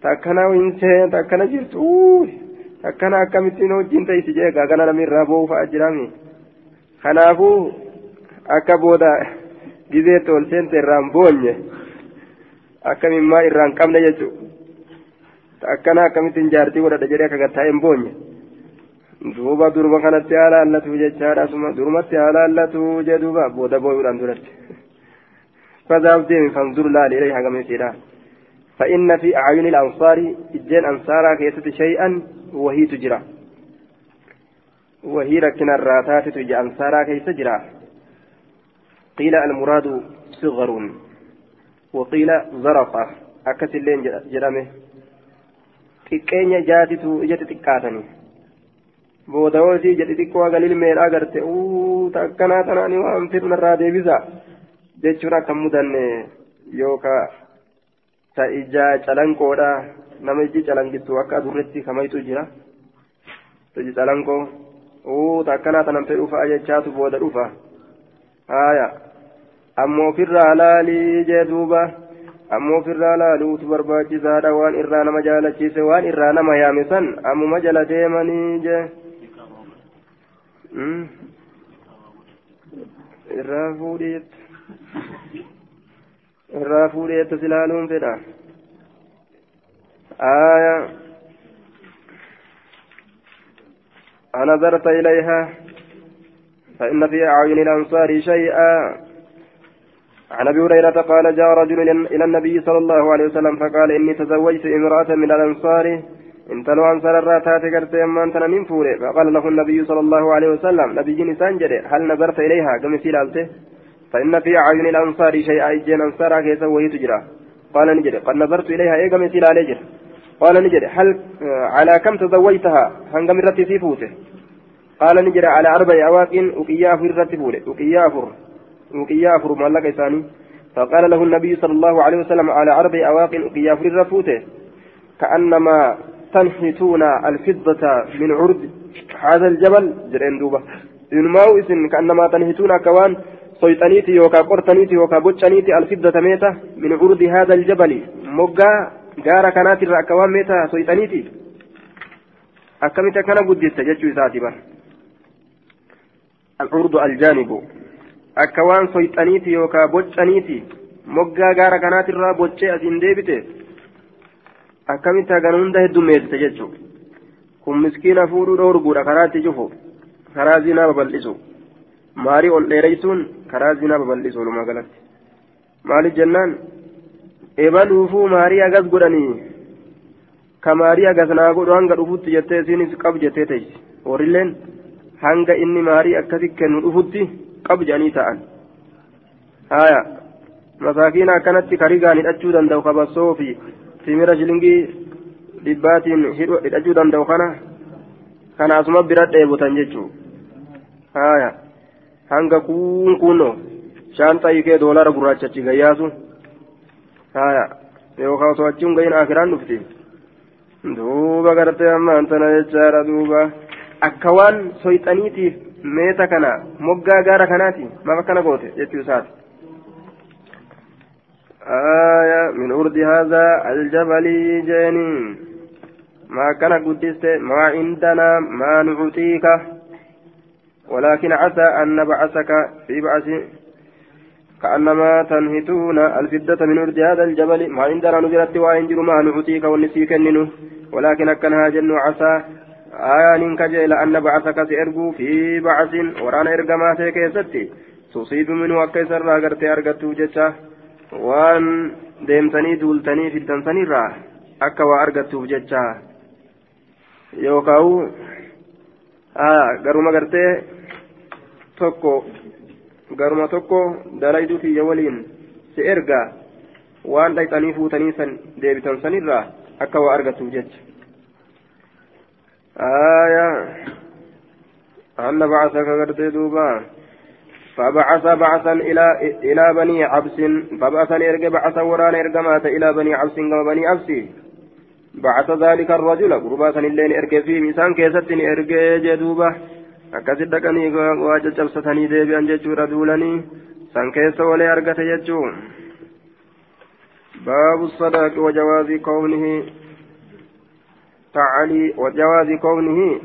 takkana winsee takkana jirtu takkana akkamittiin wajjin ta'isi jee gaagana namni irraa boo'u fa'a jirami kanaafuu akka booda gizeetti ol seente irraan boonye akka mimmaa irraan qabne jechuudha takkana akkamittiin jaartii godhadha jedhee akka gattaa'een boonye duuba durba kanatti haala allatu jechaadha asuma durmatti haala allatu jedhuuba booda boo'uudhaan duratti فذهب ديم فانظر لا إليها قميصيرا فإن في أعين الأنصار إجين أنصارا كيست شيئا وهي تجرى وهي ركن الراتات تجي أنصارا كيس جرى قيل المراد صغر وقيل زرقة أكس اللين جرمه ijatti xiqqaatani booda hoosii jedhi xiqqoo haga ilmeedha agarte uu takkanaa tanaani waan firnarraa deebisa jechuun akka mudanne yookaan ta ija calanqoodha nama iji calanqittu akka adurretti kamaytu jira iji calanqoo uu takkanaa tanan fedhu fa'a jechaatu booda dhufa haya ammoo ofirraa laalii jee duuba ammoo ofirraa laaluutu barbaachisaadha waan irraa nama jaalachiise waan irraa nama yaame san ammuma jala deemanii jee irraa fuudhiitti irraa fuudheetta silaaluun fedha. آية فنظرت إليها فإن في أعين الأنصار شيئا عن أبي هريرة قال جاء رجل إلى النبي صلى الله عليه وسلم فقال إني تزوجت امرأة من الأنصار إن تلو أنصار الراتات قرت أما أنت من فوري فقال له النبي صلى الله عليه وسلم نبي نسان هل نظرت إليها كم سيلالته فإن في أعين الأنصار شيئا إجين أنصارا كيسا وهي تجرى قال نجري قد نظرت إليها إيقا مثل عليه قال نجري هل على كم تزوجتها؟ هنقم الرتي فوته. قال نجري على أربع أواق أقيا في الرتي فوله. أقيا أفر أقيا أفر مالك إساني. فقال له النبي صلى الله عليه وسلم على أربع أواق أقيا في الرفوته كأنما تنحتون الفضة من عرض هذا الجبل. جرين دوبة إنما إسن كأنما تنحتون كوان soyxaniiti yookaan qortaniiti yookaan boccaniiti alfiddata meeta min curdi haadha aljabali moggaa gaara kanaatirra akka waan meeta soyxaniiti akkamitti akkana guddista jechuu isaati bar العرض الجانب akka waan soyxaniiti yookaan boccaniiti moggaa gaara kanaatirraa boccee asiin deebite akkamitti hagan hunda heddummeessite jechuudha kun miskiina fuudhuu dhoorguudha karaa itti cufu karaa zinaa babal'isu maarii ol dheereysuun karaa zinaa babal'isu walumaa galatti maaliif jennaan ebaluufuu maarii agas godhanii ka maarii agas naa godhu hanga dhufutti jettee isiinis qab jettee teessi warrilleen hanga inni maarii akkasi kennu dhufutti qab jedhanii ta'an haya masaakiina akkanatti karigaan hidhachuu danda'u kabassoo fi simira shilingii dhibbaatiin hidhachuu danda'u kana kana asuma bira dheebotan jechuu haya hanga kuun kunno shaanxaa hiikee doolara gurraachachi gayyaasu haya yookaan osoo achiin gahin akiraan dhufti duuba gartee ammaan tana jechaadha duuba akka waan soyxaniitiif meeta kana moggaa gaara kanaati maaf akkana goote jechuu isaati. آية من أرض هذا الجبل جاني ما كان قدست ما عندنا ما نعطيك ولكن عسى أن نبعثك في بعث كأنما تنهتون الفدة من أرض هذا الجبل. ما عندنا نزلت وإن ما نعطيك والنسيك الننو ولكن أكنها جن عسى آيان كجيل أن نبعثك سيرجو في بعث ورانا إرجما سيكيستي تصيب منه أكيسر راغرتي أرغتو جتشا وان deemtanii duultanii fiddansanirraa akka waa argattuuf jecha yookaan garuma gartee tokko garuma tokko dalayduu kiyya waliin si erga waan dhaqxanii fuutanii san deebitan sanirraa أكوا أرقته جج آية أن بعثك قرت دوبا فبعث بعثا إلى إلى بني عبس فبعثني إرجع بعث ورانا إرجمات إلى بني عبس وبني عبس بعث ذلك الرجل قربا اللين إرجع فيه مسان كيستني إرجع جدوبة akkasi dhaqanii waa caccabsatanii deebi'an jechuudha duulanii san keessa walee argate jechuun baabu sadaaqi wajawaazi kownihi تعالي وجواز كونه